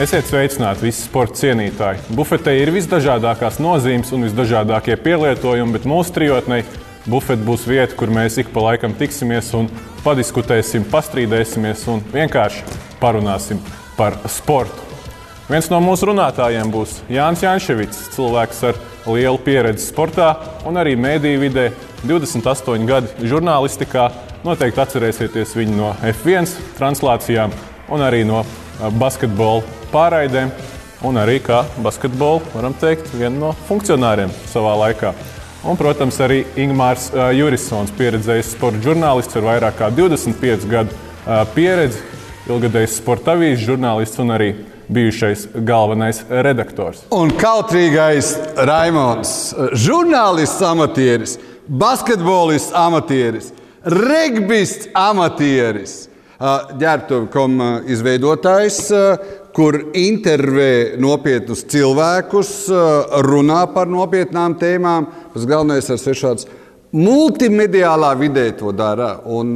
Esiet sveicināti visi sporta cienītāji. Bufetē ir visdažādākās nozīmes un visdažādākie pielietojumi, bet mūsu trijotnei bufete būs vieta, kur mēs ik pa laikam tiksimies un padiskutēsim, pastrīdēsimies un vienkārši parunāsim par sportu. Viens no mūsu runātājiem būs Jānis Jančevits, cilvēks ar lielu pieredzi sportā un arī mēdīju vidē, 28 gadi žurnālistikā. Noteikti atcerēsieties viņu no F1 translācijām un arī no basketbola pārraidēm. Un arī kā basketbola, varam teikt, viena no funkcionāriem savā laikā. Un, protams, arī Ingūns Jurisons, pieredzējis sporta žurnālists ar vairāk kā 25 gadu pieredzi, ilgadējs sporta avīzes žurnālists un arī bijušais galvenais redaktors. Un kautrīgais Raimons, žurnālists, amatieris, basketbolists, amatieris, regbists, amatieris, ģērbtuve.com izveidotājs, kur intervē nopietnus cilvēkus, runā par nopietnām tēmām. Tas galvenais ir svešāds. Multimediālā vidē to dara. Un,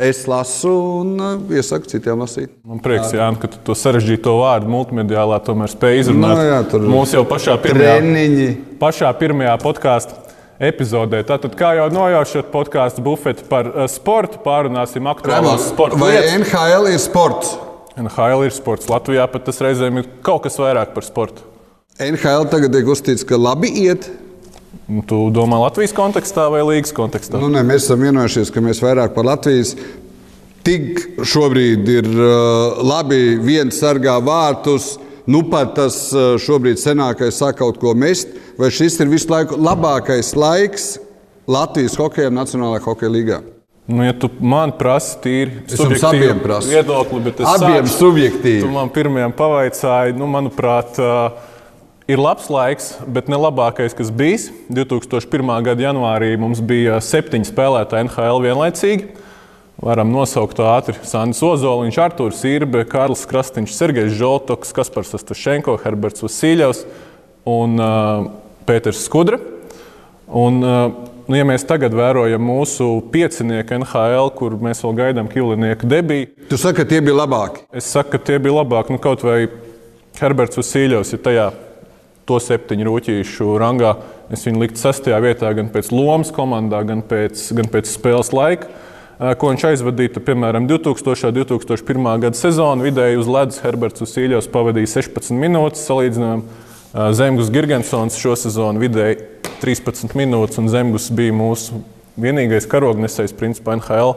es lasu un iesaku citiem lasīt. Man prieks, Jā, ka tu to sarežģīto vārdu multimediālā tomēr spēj izrunāt. No, jā, tur Mūsu jau pašā pirmajā, treniņi. pašā pirmajā podkāstu epizodē. Tātad, kā jau nojaušat podkāstu bufeti par uh, sportu, pārunāsim aktuālās sporta Vai lietas. NHL ir sports? NHL ir sports. Latvijā pat tas reizēm ir kaut kas vairāk par sportu. NHL tagad tiek uzskatīts, ka labi iet. Nu, Tu domā Latvijas kontekstā vai Līgas kontekstā? Nu, ne, mēs esam vienojušies, ka mēs vairāk par Latvijas. Tik šobrīd ir uh, labi, viens sargā vārtus. Nu, pat tas uh, šobrīd senākais sāk kaut ko mest. Vai šis ir visu laiku labākais laiks Latvijas hokejam, Nacionālajā hokeja līgā? Nu, ja tu man prasi tīri prasu. viedokli, bet es Abiem sākšu- subjektīvi. Tu man pirmajam pavaicāji, nu, manuprāt, ā, ir labs laiks, bet ne labākais, kas bijis. 2001. gada janvārī mums bija septiņi spēlētāji NHL vienlaicīgi. Varam nosaukt ātri. Sandis Ozoliņš, Artūrs Irbe, Kārlis Krastīņš, Sergejs Žoltoks, Kaspars Ostašenko, Herberts Vasiljovs un uh, Pēters Skudra. Un, uh, nu, ja mēs tagad vērojam mūsu piecinieku NHL, kur mēs vēl gaidām Kilinieku debiju, Tu saki, ka tie bija labāki. Es saku, ka tie bija labāki. Nu, kaut vai Herberts Vasiljovs ir tajā to septiņu rūtīšu rangā. Es viņu liktu sastajā vietā gan pēc lomas komandā, gan pēc, gan pēc spēles laika. Eh, Ko viņš aizvadīja, piemēram, 2000. un 2001. gada sezonu. Vidēji uz ledus Herberts Vasiljovs pavadīja 16 minūtes, salīdzinājumā Zemgus Gigantsons šo sezonu vidēji 13 minūtes, un Zemgus bija mūsu vienīgais karognesējs, principā NHL.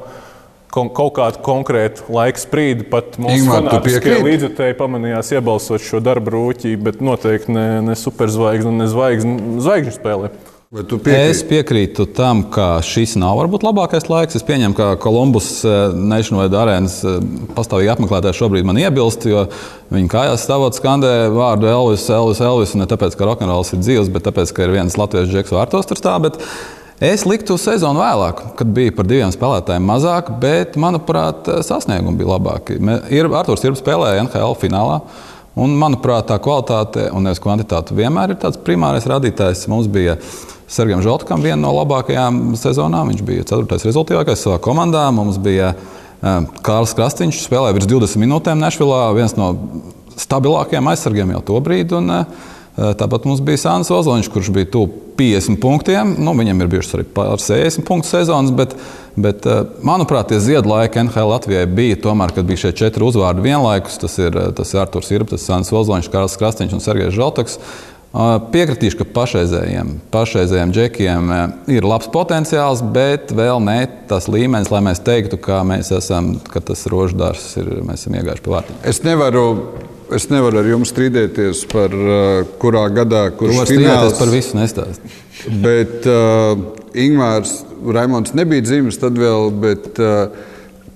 Kaut kādu konkrētu laika sprīdi pat mūsu fanātiskie līdzekļi pamanījās iebalsot šo darbu rūķi, bet noteikti ne, ne superzvaigzne, ne zvaigzne, zvaigžņu spēlē. Tu Es piekrītu tam, ka šis nav varbūt labākais laiks. Es pieņemu, ka Kolumbus Nationwide arēnas eh, pastāvīgi apmeklētājs šobrīd man iebilst, jo viņi kājās stāvot skandē vārdu Elvis, Elvis, Elvis. Ne tāpēc, ka rokenrols ir dzīves, bet tāpēc, ka ir viens latviešu džeks vārtos tur stāv. Es liktu sezonu vēlāk, kad bija par diviem spēlētājiem mazāk, bet, manuprāt, sasniegumi bija labāki. Ir Arthurs Irba spēlēja NHL finālā. Un, manuprāt, tā kvalitāte un nevis kvantitāte vienmēr ir tāds primārais rādītājs. Mums bija Sergejam Žaltkam viena no labākajām sezonām. Viņš bija ceturtais rezultātīvākais savā komandā. Mums bija eh, Kārlis Krastīņš, spēlēja virs 20 minūtēm Nešvilā, viens no stabilākajiem aizsargiem jau to brīdi. Un, eh, Tāpat mums bija Sāns Ozoliņš, kurš bija tuvu 50 punktiem. Nu, viņam ir bijušas arī pār 60 punktu sezonas, bet, bet manuprāt, tie ziedlaiki NHL Latvijai bija tomēr, kad bija šie četri uzvārdi vienlaikus. Tas ir, tas ir Arthurs Irba, tas ir Sāns Ozoliņš, Kārls Krastīņš un Sergejs Žaltaks. Piekritīšu, ka pašreizējiem, pašreizējiem džekiem ir labs potenciāls, bet vēl ne tas līmenis, lai mēs teiktu, ka mēs esam, ka tas roždārs ir, mēs esam iegājuši pie vārtiem. Es nevaru, es nevaru ar jums strīdēties par uh, kurā gadā, kurš strīdēties fināls. par visu nestāst. Bet uh, Ingūns Raimons nebija dzimis tad vēl. Bet, uh,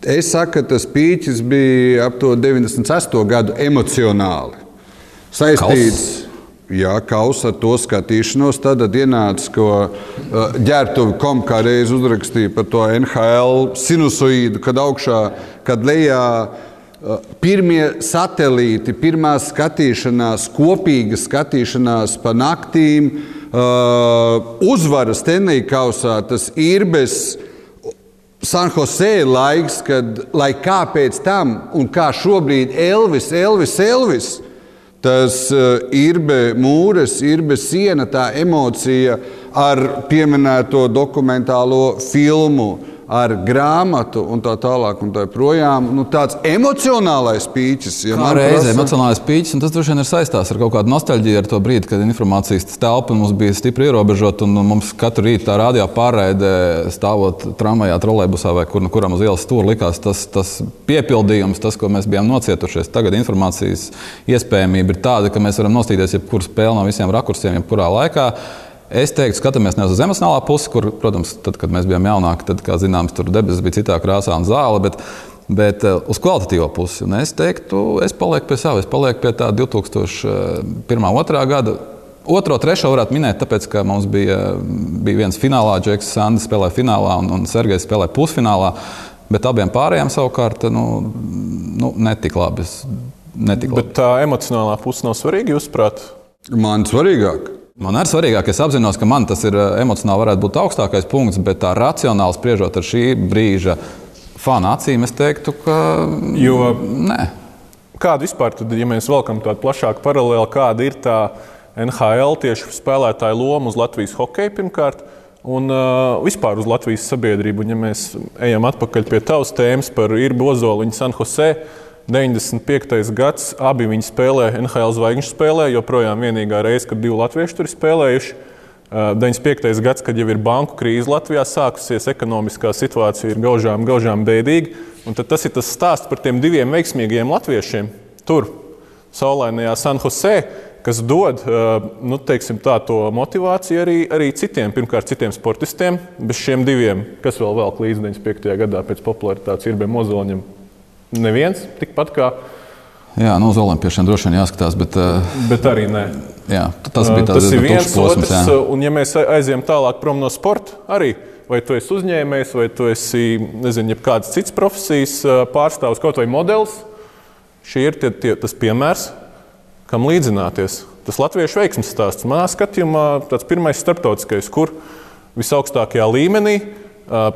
es saku, ka tas pīķis bija ap to 98. gadu emocionāli saistīts. Jā, kaus ar to skatīšanos. Tad ienāca, ko uh, ģērbtuve kom kā reiz uzrakstīja par to NHL sinusoīdu, kad augšā, kad lejā pirmie satelīti, pirmā skatīšanās, kopīga skatīšanās pa naktīm, uh, uzvaras Stenley kausā, tas ir bez Sanhosē laiks, kad, lai kā pēc tam, un kā šobrīd Elvis, Elvis, Elvis Tas uh, ir bez mūres, ir bez siena, tā emocija ar pieminēto dokumentālo filmu ar grāmatu un tā tālāk. Un tā projām, nu, tāds emocionālais pīķis. Ja reizē prasa... emocionālais pīķis, un tas droši vien ir saistās ar kaut kādu nostalģiju, ar to brīdi, kad informācijas telpa mums bija stipri ierobežota. Mums katru rītu tā radio pārraide, stāvot tramvajā, trolēbusā vai kur, nu, kuram uz ielas stūra, likās tas, tas piepildījums, tas, ko mēs bijām nocietušies. Tagad informācijas iespējamība ir tāda, ka mēs varam nostīties jebkuru spēli no visiem rakursiem, jebkurā laikā. Es teiktu, skatāmies nevis uz emocionālā pusi, kur, protams, tad, kad mēs bijām jaunāki, tad, kā zināms, tur debesis bija citā krāsā un zāle. Bet, bet uh, uz kvalitatīvo pusi. Un es teiktu, es palieku pie sava, es palieku pie tā 2001. 2. gada. Otro, trešo varētu minēt, tāpēc, ka mums bija, bija viens finālā, Džeks Sanders spēlēja finālā un, un Sergejs spēlēja pusfinālā. Bet abiem pārējiem savukārt nu, nu, netika labi. Netik labi. Bet tā emocionālā puse nav svarīga, jūsuprāt? Man svarīgāk. Man ir svarīgāk, es apzinos, ka man tas ir eh, emocionāli varētu būt augstākais punkts, bet tā racionāli spriežot ar šī brīža fanu acīm, es teiktu, ka. Jo, nē. Kāda vispār, tad, ja mēs velkam tādu plašāku paralēli, kāda ir tā NHL tieši spēlētāja loma uz Latvijas hokeja pirmkārt? Un uh, vispār uz Latvijas sabiedrību, un ja mēs ejam atpakaļ pie tavas tēmas par Irbu Ozoliņu San Jose, uh, 95. gads, abi viņi spēlē NHL zvaigžņu spēlē, joprojām vienīgā reize, kad divi latvieši tur ir spēlējuši. 95. gads, kad jau ir banku krīze Latvijā sākusies, ekonomiskā situācija ir gaužām, gaužām bēdīga. Tas ir tas stāsts par tiem diviem veiksmīgiem latviešiem tur, saulainajā San Jose, kas dod nu, teiksim, tā, to motivāciju arī, arī citiem, pirmkārt, citiem sportistiem. Bez šiem diviem, kas vēl vēl līdz 95. gadā pēc popularitātes ir bija Mozoliņam, Neviens tikpat kā. Jā, no nu, olimpiešiem droši vien jāskatās, bet, uh, bet arī nē. Jā, tas bija tas, tas ir viens posms. Jā. Uh, un, ja mēs aizējām tālāk prom no sporta, arī vai tu esi uzņēmējs, vai tu esi nezinu, kādas citas profesijas pārstāvis, kaut vai modelis, šī ir tie, tie, tas piemērs, kam līdzināties. Tas latviešu veiksmības stāsts manā skatījumā tāds pirmais starptautiskais, kur visaugstākajā līmenī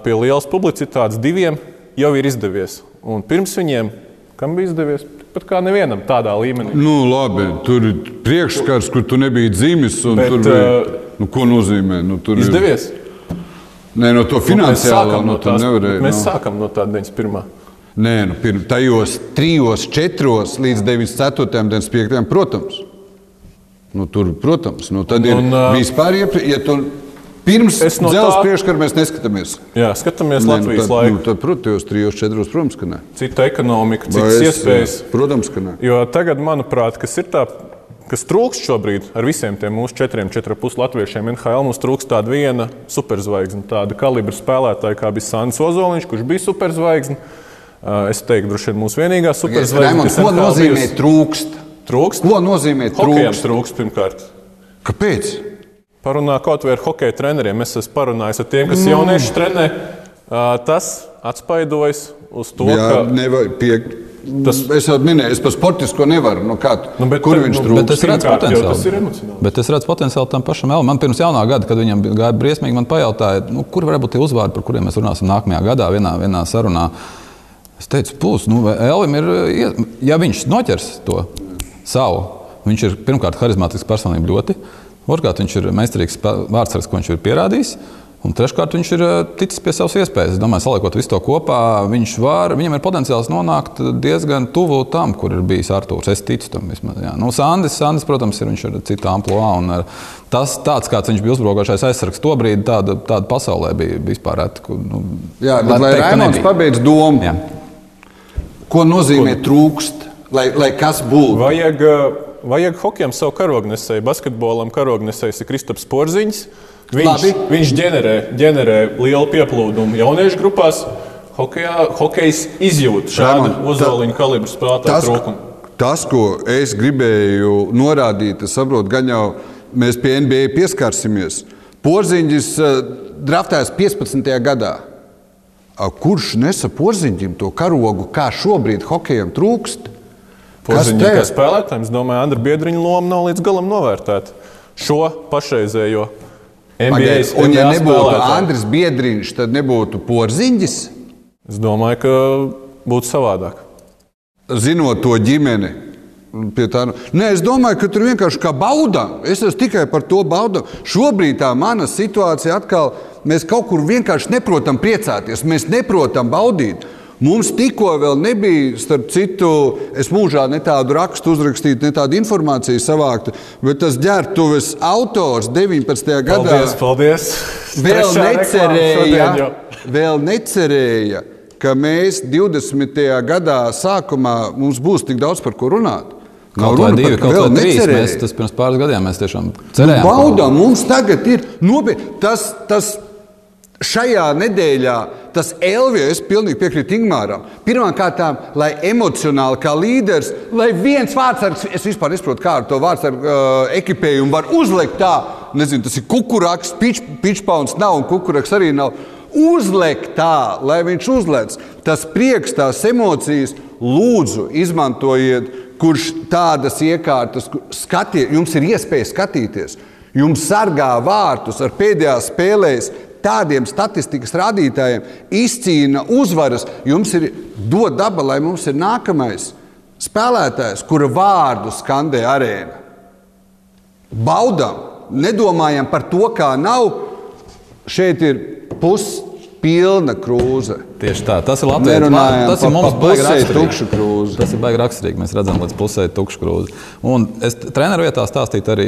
pie lielas publicitātes diviem jau ir izdevies. Un pirms viņiem, kam bija izdevies, pat kā nevienam tādā līmenī. Nu, labi, tur ir priekšskats, kur tu nebija dzimis. Bet, tur bija, uh, nu, ko nozīmē? Nu, tur izdevies. Ir... Nē, no to finansiālā nu, no tās, nevarēja. Mēs no... sākam no tā 91. Nē, nu, pirms tajos trijos, četros līdz 94. un 95. protams. Nu, tur, protams, nu, tad un, ir uh, vispār, ja tu Pirms no dzelzceļa tā... priekškara mēs neskatāmies. Jā, skatāmies Nē, Latvijas nu, laiku. Nu, tad, protams, trijos, četros, protams, ka nē. Cita ekonomika, citas es, iespējas. Protams, ka nē. Jo tagad, manuprāt, kas ir tā, kas trūkst šobrīd ar visiem tiem mūsu četriem, četriem puslatviešiem NHL, mums trūkst tāda viena superzvaigzne, tāda kalibra spēlētāja, kā bija Sāns Ozoliņš, kurš bija superzvaigzne. Es teiktu, droši vien mūsu vienīgā superzvaigzne. Ko nozīmē trūkst? Trūkst? Ko nozīmē trūkst? Trūkst pirmkārt. Kāpēc? Parunā kaut vai ar hokeja treneriem. Es esmu parunājis ar tiem, kas mm. jaunieši trenē. Tas atspaidojas uz to, Jā, ka. Nevajag pie... Tas... Es jau minēju, es par sportisko nevaru. Nu, kā, nu, bet, kur viņš nu, trūkst? Bet es redzu potenciālu. Tas ir emocionāli. Bet es redzu potenciālu tam pašam Elam. Man pirms jaunā gada, kad viņam gāja briesmīgi, man pajautāja, nu, kur varētu būt tie uzvārdi, par kuriem mēs runāsim nākamajā gadā, vienā, vienā sarunā. Es teicu, pūs, nu, Elim ir, ja viņš noķers to savu, viņš ir pirmkārt harizmātisks personība ļoti. Otrkārt, viņš ir meistarīgs vārdsargs, ko viņš ir pierādījis. Un treškārt, viņš ir eh, ticis pie savas iespējas. Es domāju, saliekot visu to kopā, viņš var, viņam ir potenciāls nonākt diezgan tuvu tam, kur ir bijis Arthurs. Es ticu tam vismaz. Jā. Nu, Sandis, Sandis, protams, ir, viņš ir citā amplitūnā. Tas, tāds, kāds viņš bija uzbraukošais aizsargs, to brīdi tāda, tāda pasaulē bija vispār reta. Nu, jā, bet lai Raimons pabeidz domu, jā. ko nozīmē ko? trūkst, lai, lai kas būtu? Vajag, uh vajag hokejam savu karognesēju, basketbolam karognesējs ir Kristaps Porziņš. Viņš, Labi. viņš ģenerē, ģenerē lielu pieplūdumu jauniešu grupās. Hokejā, hokejs izjūt šādu uzvaliņu kalibru spēlētāju trūkumu. Tas, ko es gribēju norādīt, es saprotu, gan jau mēs pie NBA pieskarsimies. Porziņš uh, draftēs 15. gadā. Kurš nesa porziņģim to karogu, kā šobrīd hokejam trūkst? Porziņā kā spēlētājiem, es domāju, Andra Biedriņa loma nav līdz galam novērtēta. Šo pašreizējo NBA Pagaidu, un, ja nebūtu Andris Biedriņš, tad nebūtu porziņģis? Es domāju, ka būtu savādāk. Zinot to ģimeni, Pie tā, Nē, es domāju, ka tur vienkārši kā baudām. Es esmu tikai par to baudām. Šobrīd tā mana situācija atkal, mēs kaut kur vienkārši neprotam priecāties, mēs neprotam baudīt. Mums tikko vēl nebija, starp citu, es mūžā ne tādu rakstu uzrakstītu, ne tādu informāciju savāktu, bet tas ģērbtuves autors 19. gadā Paldies, paldies. vēl necerēja, šodien vēl necerēja, ka mēs 20. gadā sākumā mums būs tik daudz par ko runāt. Nav runa divi, par- kaut vēl vai trīs. Mēs tas pirms pāris gadiem mēs tiešām Nu, cerējām. ka- Baudām, mums tagad ir nopietni. Tas, tas šajā nedēļā, tas Elvija, es pilnīgi piekrītu Ingūram. Pirmkārt, lai emocionāli kā līderis, lai viens vārdsargs, es vispār nesaprotu, kā ar to vārdsargu uh, ekipējumu var uzlikt tā, nezinu, tas ir kukuraks, pič, pičpauns nav un kukuraks arī nav. Uzlikt tā, lai viņš uzlec. Tas prieks, tās emocijas, lūdzu, izmantojiet, kurš tādas iekārtas, skatiet, jums ir iespēja skatīties. Jums sargā vārtus ar pēdējās spēlēs. Tādiem statistikas rādītājiem izcīna uzvaras. Jums ir dot daba, lai mums ir nākamais spēlētājs, kura vārdu skandē arēna. Baudām, nedomājam par to, kā nav. Šeit ir puspilna krūze. Tieši tā, tas ir Latvijas Nerunājam Tas ir mums raksturīgi. tukša krūze. Tas ir baigi raksturīgi. Mēs redzam, līdz pusē tukša krūze. Un es treneru vietā stāstītu arī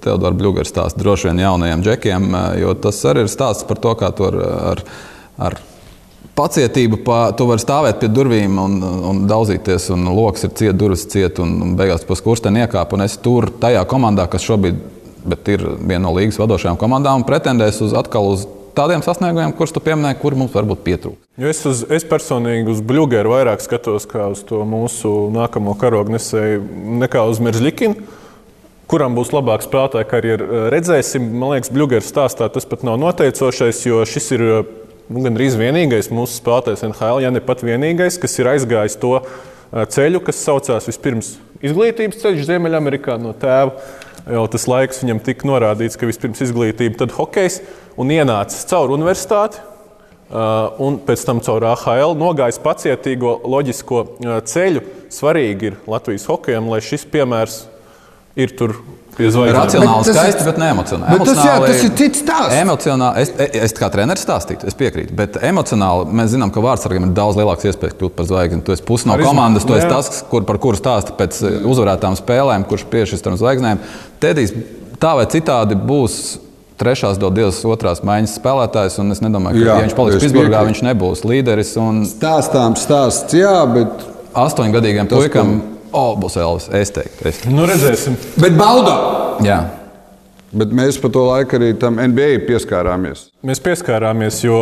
Teodoru Blugeru stāstu droši vien jaunajiem džekiem, jo tas arī ir stāsts par to, kā to ar, ar, ar pacietību, pa, tu vari stāvēt pie durvīm un, un daudzīties, un lokus ir ciet, durvis ciet, un, un beigās pa skursteni iekāp. Un es tur tajā komandā, kas šobrīd ir viena no līgas vadošajām komandām, un pretendēs uz atkal uz tādiem sasniegumiem, kurus tu pieminēji, kur mums varbūt pietrūkst. Es, uz, es personīgi uz Bluegeru vairāk skatos kā uz to mūsu nākamo karogu nesēju, nekā uz Meržļikinu. Kuram būs labāks spēlētāja karjeras, redzēsim. Man liekas, Bluegeras stāstā tas pat nav noteicošais, jo šis ir nu, gandrīz vienīgais mūsu spēlētājs NHL, ja ne pat vienīgais, kas ir aizgājis to ā, ceļu, kas saucās vispirms izglītības ceļš Ziemeļamerikā no tēva. Jau tas laiks viņam tika norādīts, ka vispirms izglītība, tad hokejs un ienācis caur universitāti. Uh, un pēc tam caur AHL nogājis pacietīgo, loģisko uh, ceļu. Svarīgi ir Latvijas hokejam, lai šis piemērs ir tur. Racionāli, Bet tas ir- skaisti, bet neemocionāli. Bet tas, jā, tas ir cits stāsts. Emocionāli, es, es, es kā treneris stāstītu, es piekrītu. Bet emocionāli mēs zinām, ka vārdsargam ir daudz lielāks iespējas kļūt par zvaigzni. Tu esi pusi no komandas, tu esi tas, kur, par kuru stāsta pēc eh, uzvarētām spēlēm, kurš piešķirs tam zvaigznēm. Tedijs tā vai citādi būs. Trešās dodies otrās maiņas spēlētājs, un es nedomāju, ka, Jā, ja viņš paliks Pitsburgā, viņš nebūs līderis. Un Stāstām stāsts, jā, bet, astoņgadīgiem Tas, puikam, o, būs Elvis. Es teiktu, es teiktu. Nu, redzēsim. bet baudām. Jā. Bet mēs pa to laiku arī tam NBA pieskārāmies. Mēs pieskārāmies, jo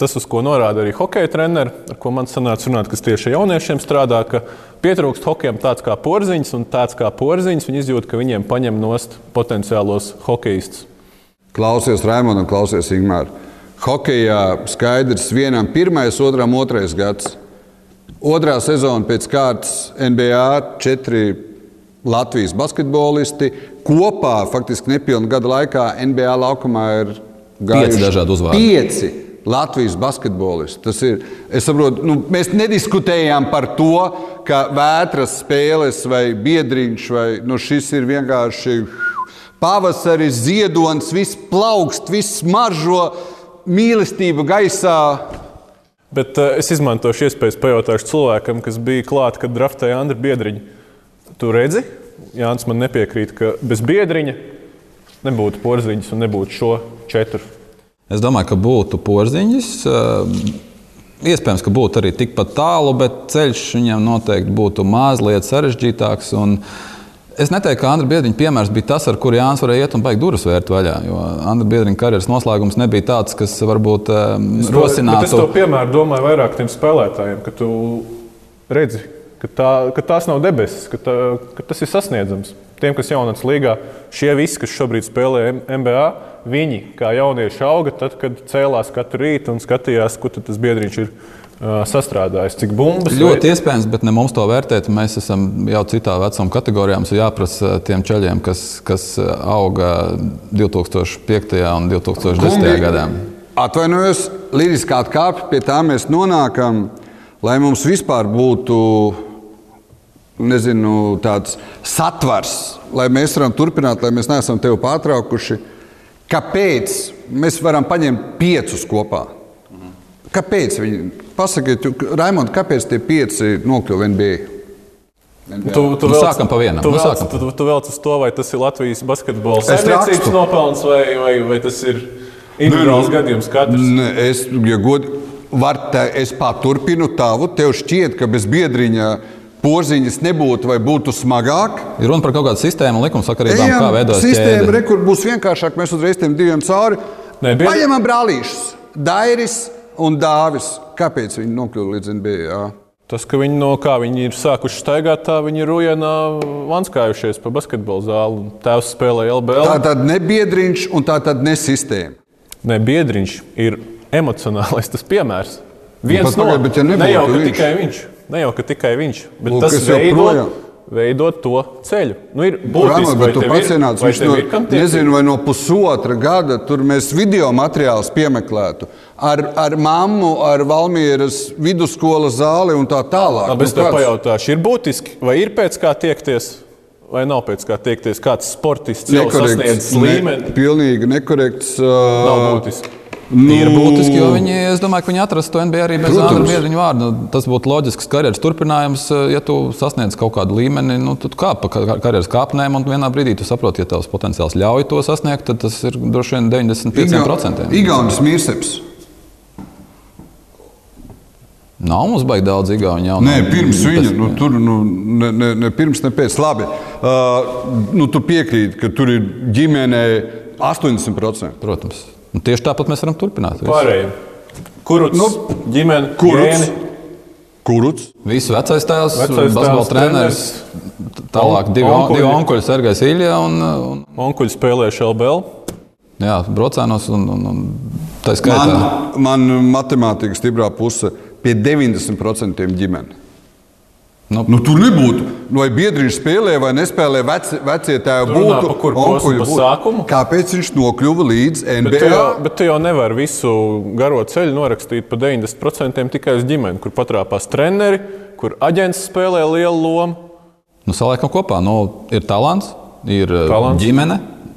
tas, uz ko norāda arī hokeja treneris, ar ko man sanāca runāt, kas tieši ar jauniešiem strādā, ka pietrūkst hokejam tāds kā porziņš, un tāds kā porziņš viņi izjūt, ka viņiem paņem nost potenciālos hokeistus. Klausies Raimonu un klausies Ingūru. Hokejā skaidrs, vienam pirmais, otram otrais gads. Otrā sezona pēc kārtas NBA četri Latvijas basketbolisti. Kopā, faktiski nepilnu gadu laikā, NBA laukumā ir gājuši dažādi uzvārdi. Pieci Latvijas basketbolisti. Tas ir, es saprotu, nu, mēs nediskutējām par to, ka vētras spēles vai biedriņš vai nu, šis ir vienkārši pavasaris, ziedonis, viss plaukst, viss maržo, mīlestība gaisā. Bet uh, es izmantošu iespēju pajautāšu cilvēkam, kas bija klāts, kad draftēja Andriņu Biedriņu. Tu redzi, Jānis man nepiekrīt, ka bez Biedriņa nebūtu porziņas un nebūtu šo četru. Es domāju, ka būtu porziņš. Iespējams, ka būtu arī tikpat tālu, bet ceļš viņam noteikti būtu mazliet sarežģītāks. Un Es neteiktu, ka Andra Biedriņa piemērs bija tas, ar kuru Jānis varēja iet un beigt durvis vērt vaļā. Jo Andra Biedriņa karjeras noslēgums nebija tāds, kas varbūt um, es rosinātu. to piemēru domāju vairāk tiem spēlētājiem, ka tu redzi, ka, tā, ka tās nav debesis, ka, tā, ka tas ir sasniedzams. Tiem, kas jaunatnes līgā, šie visi, kas šobrīd spēlē MBA, viņi kā jaunieši auga tad, kad cēlās katru rītu un skatījās, tad tas biedriņš ir sastrādājis, cik bumbas. Ļoti iespējams, bet ne mums to vērtēt. Mēs esam jau citā vecuma kategorijā. Mums ir jāprasa tiem ceļiem, kas, kas auga 2005. un 2010. Kungi, gadā. Atvainojos, līriskā atkāpja, pie tā mēs nonākam, lai mums vispār būtu nezinu, tāds satvers, lai mēs varam turpināt, lai mēs neesam tevi pārtraukuši. Kāpēc mēs varam paņemt piecus kopā? Kāpēc viņi? Pasakiet, Raimond, kāpēc tie pieci nokļuva NBA? Tu, tu Nu, sākam pa vienam. Tu, Nu, sākam. tu, tu velc uz to, vai tas ir Latvijas basketbola saimniecības nopelns vai, vai, vai tas ir individuāls gadījums. Katrs. Nē, es, ja god, var te, es paturpinu tavu. Tev šķiet, ka bez biedriņa porziņas nebūtu vai būtu smagāk. Ir runa par kaut kādu sistēmu un likumsakarībām, kā veidojas sistēma, ķēde. re, kur būs vienkāršāk. Mēs uzreiz tiem diviem cauri. Nē, biedri- Paņemam brālīšus, Dairis un Dāvis. Kāpēc viņi nokļuva līdz NBA? Tas, ka viņi no kā viņi ir sākuši staigāt, tā viņi ir rujanā vanskājušies pa basketbola zāli. Tēvs spēlē LBL. Tā tad ne biedriņš un tā tad ne sistēma. Ne, biedriņš ir emocionālais tas piemērs. Viens pat pagaid, bet ja nebūtu ne jau ka viņš? tikai viņš. Ne jau ka tikai viņš, bet Lūk, tas es joprojām- veido, veido to ceļu. Nu, ir būtiski, bet tu vai viņš no, nezinu, vai no pusotra gada tur mēs video materiālus piemeklētu. Ar, ar mammu, ar Valmieras vidusskolas zāli un tā tālāk. Labi, es Nu, tev kāds- pajautāšu, ir būtiski, vai ir pēc kā tiekties, vai nav pēc kā tiekties. Kāds sportists jau Nekorekts, sasniedz ne, līmeni, pilnīgi nekorekts. nav Uh, būtiski. Nu, ir būtiski, jo viņi, es domāju, ka viņi atrastu to NBA arī bez. Andra Biedriņa vārda. Tas būtu loģisks karjeras turpinājums, ja tu sasniedz kaut kādu līmeni, nu, tad kāp pa kar- karjeras kāpnēm, un vienā brīdī tu saproti, ja tavs potenciāls ļauj to sasniegt, tad tas ir droši vien 95%. Igaunis Mīrseps. Nav mums baigi daudz jau. Nē, pirms viņa, nu, tur nu, ne, ne, ne pirms, ne pēc. Labi, uh, nu, tu piekrīti, ka tur ir ģimenē 80%. Protams. Un tieši tāpat mēs varam turpināt. Pārējiem. Kurus Nu, ģimene, Kuruts? gēni? Kuruts? Visu vecais Vecais basketbola treneris, tālāk divi, Onkuļi. divi onkuļi, Sergejs Ilja un, un Onkuļi spēlējuši LBL. jā, Brocēnos. Un, un, un, tā skaitā. Man, man matemātika stiprā puse pie 90% ģimene. Nu, Nu, tur nebūtu. Nu, vai biedriņš spēlē vai nespēlē, veci, vecie tēvi būtu. Pa būtu. sākumu? Kāpēc viņš nokļuva līdz Bet tu, NBA? jau, bet tu jau nevari visu garo ceļu norakstīt pa 90% tikai uz ģimeni, kur patrāpās treneri, kur aģents spēlē lielu lomu. Nu, saliekam kopā. Nu, ir talants, ir talants. Talants. ģimene,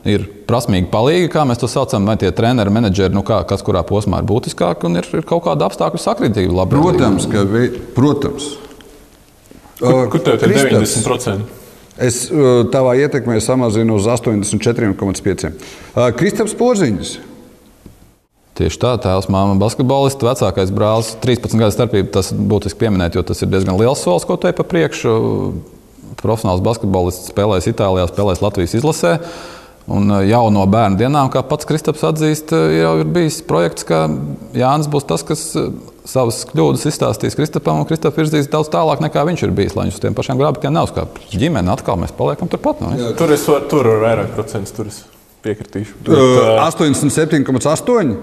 ir prasmīgi palīgi, kā mēs to saucam, vai tie treneri, menedžeri, nu, kā, kas kurā posmā ir būtiskāk, un ir, ir kaut kāda apstākļu sakritība. Protams, ka protams. Kur, kur tev ir Kristaps, 90%? Es tavā ietekmē samazinu uz 84,5. Uh, Kristaps Porziņš. Tieši tā, tēvs, māma, basketbolists, vecākais brālis, 13 gadu starpība. Tas būtiski pieminēt, jo tas ir diezgan liels solis, ko te pa priekšu. Profesionāls basketbolists spēlēs Itālijā, spēlēs Latvijas izlasē. Un jau no bērnu dienām, kā pats Kristaps atzīst, jau ir bijis projekts, ka Jānis būs tas, kas savas kļūdas izstāstīs Kristapam, un Kristaps virzīs daudz tālāk nekā viņš ir bijis. Lai viņš uz tiem pašiem grāmatiem neuzkāptu. Ģimene atkal mēs paliekam turpat. Nu, viss. Tur es varu, tur ir vairāk procentu, tur es piekritīšu. Bet, Uh, uh, 87,8.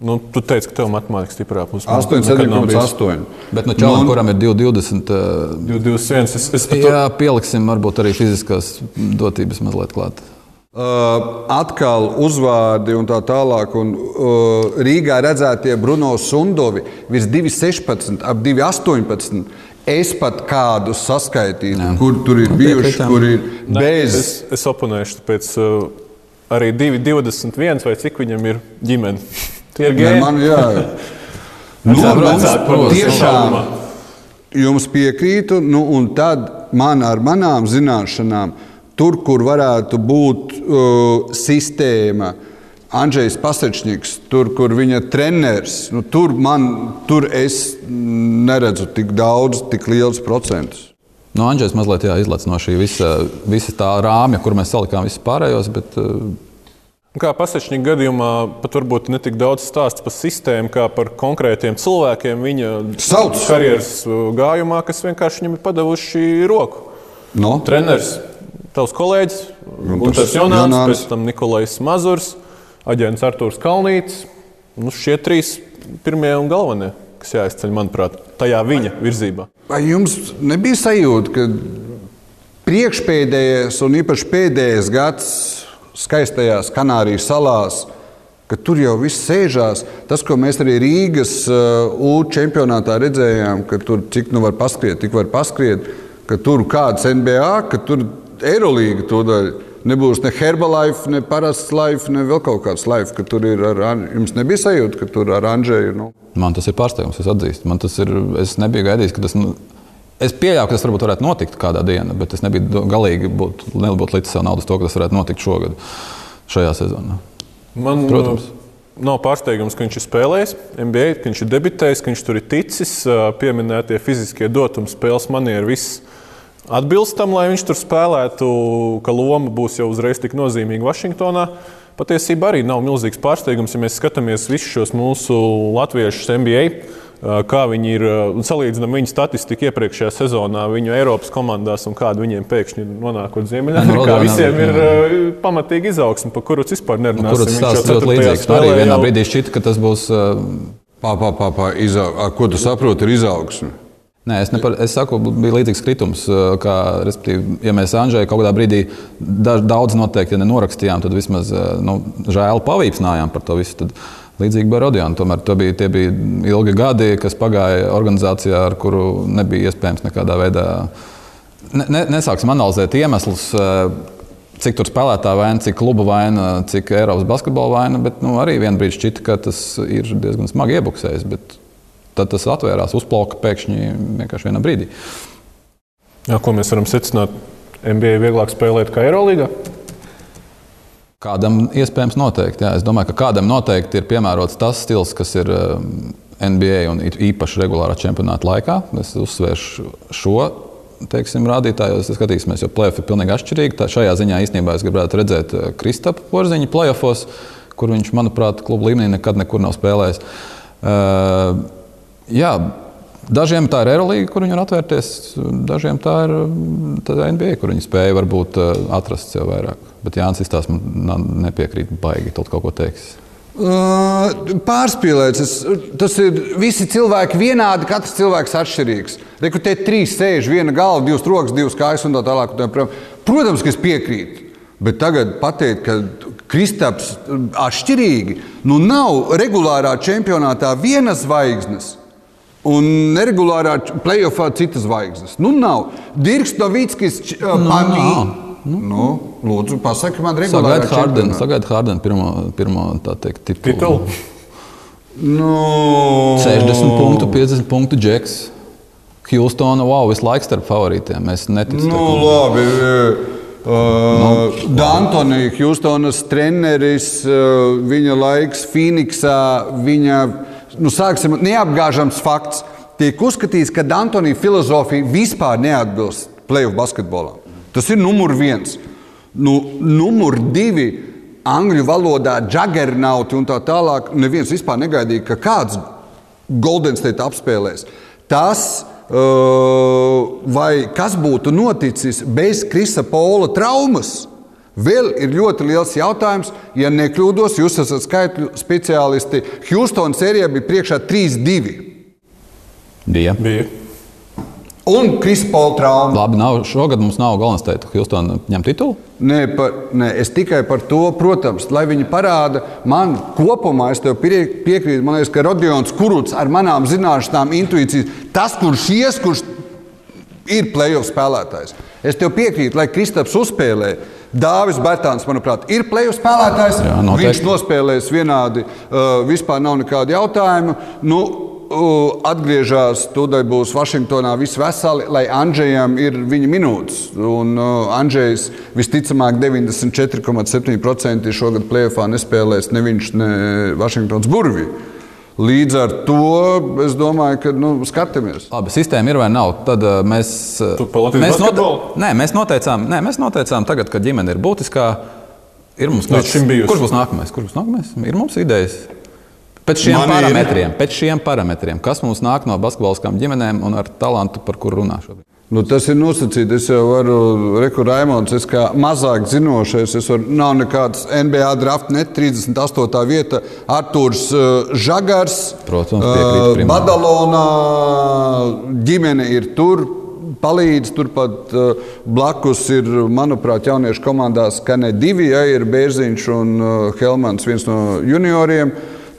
nu, tu teici, ka tev matemātikā stiprā puse. Man nekad nav bijis. 87,8. Bet nu, Čalam, kuram ir 220. Uh, 21. Es, es pat Jā, pieliksim varbūt arī fiziskās dotības mazliet klāt. Uh, atkal uzvārdi un tā tālāk. Un, uh, Rīgā redzētie Bruno Sundovi virs 2,16, ap 2,18. Es pat kādu saskaitīju, Jā. kur tur ir bijuši, kur ir Ne, bez. Es, es oponēšu, tāpēc uh, arī 2,21 vai cik viņam ir ģimene. Tie ir gēni. man, jā. nu, padodas tiešām jums piekrītu, nu, un tad man ar manām zināšanām, tur, kur varētu būt uh, sistēma, Andrzejs Pasečņiks, tur, kur viņa treneris, nu, tur, man, tur es neredzu tik daudz, tik liels procentus. Nu, Andrzejs mazliet jā, izlaiž no šī visa, visa tā rāmja, kur mēs salikām visus pārējos. Bet, uh, Kā pasaules gadījumā, pat varbūt ne tik daudz stāsts par sistēmu, kā par konkrētiem cilvēkiem viņa Sauc! karjeras uh, gājumā, kas vienkārši viņam ir padevuši roku. No? Treneris, tavs kolēģis, Gunārs Jonāns. pēc tam Nikolais Mazurs, aģents Artūrs Kalnītis. Nu, šie trīs pirmie un galvenie, kas jāizceļ, manuprāt, tajā viņa virzībā. Vai jums nebija sajūta, ka priekšpēdējais un īpaši pēdējais gads skaistajās Kanārijas salās, ka tur jau viss sēžās? Tas, ko mēs arī Rīgas uh, U čempionātā redzējām, ka tur cik nu var paskriet, tik var paskriet. ka tur kāds NBA, ka tur Eirolīga to daļa. Nebūs ne Herbalife, ne parasts life, ne vēl kaut kāds life, ka tur ir. Ar, jums nebija sajūta, ka tur ar Andrēju. Nu. Man tas ir pārsteigums, es atzīstu. Man tas ir, es nebiju gaidījis, ka tas. Nu, Es pieļauju, ka tas varbūt varētu notikt kādā dienā, bet es nebiju galīgi būt, nebūtu līdz sev naudas to, ka tas varētu notikt šogad, šajā sezonā. Man, Protams. Nav pārsteigums, ka viņš ir spēlējis NBA, ka viņš ir debitējis, ka viņš tur ir ticis. Pieminētie fiziskie dotumi, spēles manieri, viss atbilst tam, lai viņš tur spēlētu, ka loma būs jau uzreiz tik nozīmīga Vašingtonā. Patiesībā arī nav milzīgs pārsteigums, ja mēs skatāmies visus šos mūsu latviešus NBA. Kā viņi ir salīdzinām viņu statistiku iepriekšējā sezonā, viņu Eiropas komandās un kāda viņiem pēkšņi nonākot Ziemeļamerikā. Visiem ir pamatīgi izaugsme, par kuru vispār nerunāsim. Kurus tas ļoti līdzīgs. Arī vienā brīdī šķita, ka tas būs. Pā, pā, pā, pā, izaug... Ko tu saproti ar izaugsmu? Nē, es, nepar, es saku, bija līdzīgs kritums. Kā, ja mēs Anžēju kaut kādā brīdī daudz noteikti ja nenorakstījām, tad vismaz nu, žēl pavīpsnājām par to visu. Tad līdzīgi bija Rodions. Tomēr bija, tie bija ilgi gadi, kas pagāja organizācijā, ar kuru nebija iespējams nekādā veidā. Ne, ne, nesāksim analizēt iemeslus. Cik tur spēlētāja vaina, cik kluba vaina, cik Eiropas basketbola vaina, bet nu, arī vienā brīdī šķita, ka tas ir diezgan smagi iebuksējis. Bet tad tas atvērās, uzplauka pēkšņi vienkārši vienā brīdī. Jā, ko mēs varam secināt? NBA vieglāk spēlēt kā Eirolandā? Kādam iespējams noteikti. Jā. Es domāju, ka kādam noteikti ir piemērots tas stils, kas ir um, NBA un īpaši regulārā čempionāta laikā. Es uzsvēršu šo teiksim, rādītāju, ja skatīsimies, jo plēsoņi ir pilnīgi atšķirīgi. Tā šajā ziņā īstenībā es gribētu redzēt uh, Kristapu Porziņu plēsofos, kur viņš, manuprāt, klubu līmenī nekad nekur nav spēlējis. Uh, Jā, dažiem tā ir Eirolandā, kur viņi var atvērties, dažiem tā ir, tā ir NBA, kur viņi spēja varbūt eh, atrast sev vairāk. Bet Jānis Istās man nepiekrīt, baigi kaut ko teiks. Uh, pārspīlēts. Tas ir visi cilvēki vienādi, katrs cilvēks atšķirīgs. Rekrutē trīs sēž, viena galva, divas rokas, divas kājas un tā tālāk. Protams, ka es piekrītu. Bet tagad pateikt, ka Kristaps atšķirīgi, nu nav regulārā čempionātā vienas zvaigznes. Un neregulārā playoffā citas zvaigznes. Nu, nav. Dirks Novickis, uh, nu, Pamīns. Nu. Nu, lūdzu, pasakiet man, regulāri. Sagaid Hārdenu pirmo, pirmo tā teikt, titulu. Nu. 60 punktu, 50 punktu džeks. Hjūstona, wow, visu laiku starp favorītiem. Mēs neticam. Nu, labi. Uh, nu, Dantoni, Hjustonas treneris, uh, viņa laiks Phoenixā, viņa nu, sāksim, neapgāžams fakts. Tiek uzskatīts, ka Antonija filozofija vispār neatbilst playoff basketbolam. Tas ir numur viens. Nu, numur divi angļu valodā juggernauti un tā tālāk. Neviens vispār negaidīja, ka kāds Golden State apspēlēs. Tas, uh, vai kas būtu noticis bez Krisa Paula traumas, Vēl ir ļoti liels jautājums, ja nekļūdos, jūs esat skaitļu speciālisti. Houstonas sērijā bija priekšā 3-2. Bija. bija. Un Krispaula trauma. Labi, nav, šogad mums nav galvenais teikt, ka Houstona ņem titulu. Nē, par, nē, es tikai par to, protams, lai viņi parāda man kopumā, es tev piekrītu, man liekas, ka Rodions Kuruts ar manām zināšanām, intuīcijas, tas, kurš ies, kurš ir playoff spēlētājs. Es tev piekrītu, lai Kristaps uzspēlē. Dāvis Bērtāns, manuprāt, ir pleju spēlētājs. Jā, noteikti. Viņš nospēlēs vienādi, uh, vispār nav nekādu jautājumu. Nu, uh, atgriežas, tūdaļ būs Vašingtonā viss veseli, lai Andrzejam ir viņa minūtes. Un uh, Andrzejs visticamāk 94,7% šogad plēfā nespēlēs ne viņš, ne Vašingtons burvīgi. Līdz ar to es domāju, ka nu, skatāmies. Labi, sistēma ir vai nav. Tad uh, mēs, uh, mēs, note... nē, mēs, noteicām, nē, mēs noteicām, tagad, kad ģimene ir būtiskā, ir mums kāds, kurš būs nākamais. Kurš būs nākamais? Ir mums idejas. Pēc šiem, Man parametriem, ir... pēc šiem parametriem, kas mums nāk no basketboliskām ģimenēm un ar talantu, par kuru runā šobrīd. Nu, tas ir nosacīts. Es jau varu, Reku Raimons, es kā mazāk zinošais, es varu, nav nekāds NBA draft, ne 38. vieta. Artūrs uh, Žagars, Protams, uh, Badalonā, ģimene ir tur. Palīdz turpat uh, blakus ir, manuprāt, jauniešu komandās, ka ne divi, ja ir Bērziņš un uh, Helmans, viens no junioriem.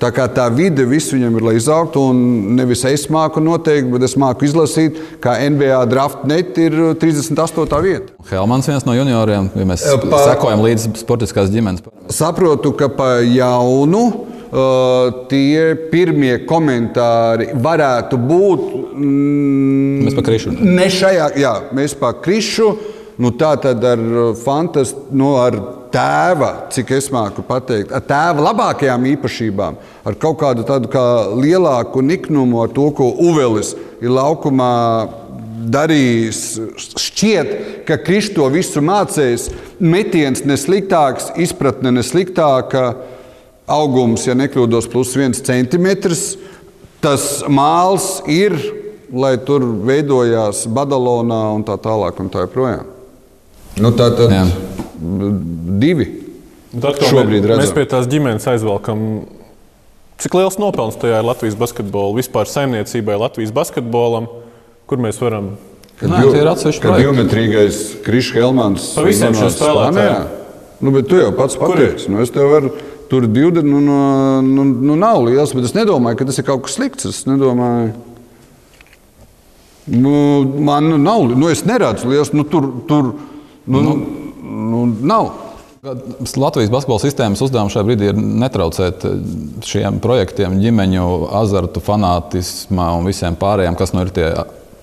Tā kā tā vide visu viņam ir, lai izaugtu, un nevis es māku noteikt, bet es māku izlasīt, kā NBA draftnet ir 38. vieta. Helmans viens no junioriem, ja mēs pa, sekojam līdzi sportiskās ģimenes. Saprotu, ka pa jaunu uh, tie pirmie komentāri varētu būt. Mm, mēs pa krišu. Ne šajā, jā, mēs pa krišu. Nu, tā tad ar fantastiku, nu, ar tēva, cik es māku pateikt, ar tēva labākajām īpašībām, ar kaut kādu tādu kā lielāku niknumu, ar to, ko Uvelis ir laukumā darījis. Šķiet, ka Kristus to visu mācījis. Metiens nesliktāks, izpratne nesliktāka, augums, ja nekļūdos, plus viens centimetrs. Tas māls ir, lai tur veidojās Badalonā un tā tālāk un tā joprojām. Nu, tā tad Jā. Divi. Tad, šobrīd mēs, mēs pie tās ģimenes aizvelkam. Cik liels nopelns tajā ir Latvijas basketbolam, vispār saimniecībai, Latvijas basketbolam, kur mēs varam Kad Nē, tie ir atsevišķi projekti. Biometrīgais Krišs Helmans. Pa visiem šiem spēlētājiem. Nu, bet tu jau pats pateici. Nu, es tev varu, tur 20, nu, nu, nu, nu nav liels, bet es nedomāju, ka tas ir kaut kas slikts. Es nedomāju. Nu, man nav, nu, es neredzu liels, nu, tur, tur nu, nu, nu, nav. Latvijas basketbola sistēmas uzdevums šajā brīdī ir netraucēt šiem projektiem, ģimeņu azartu, fanātismu un visiem pārējiem, kas nu ir tie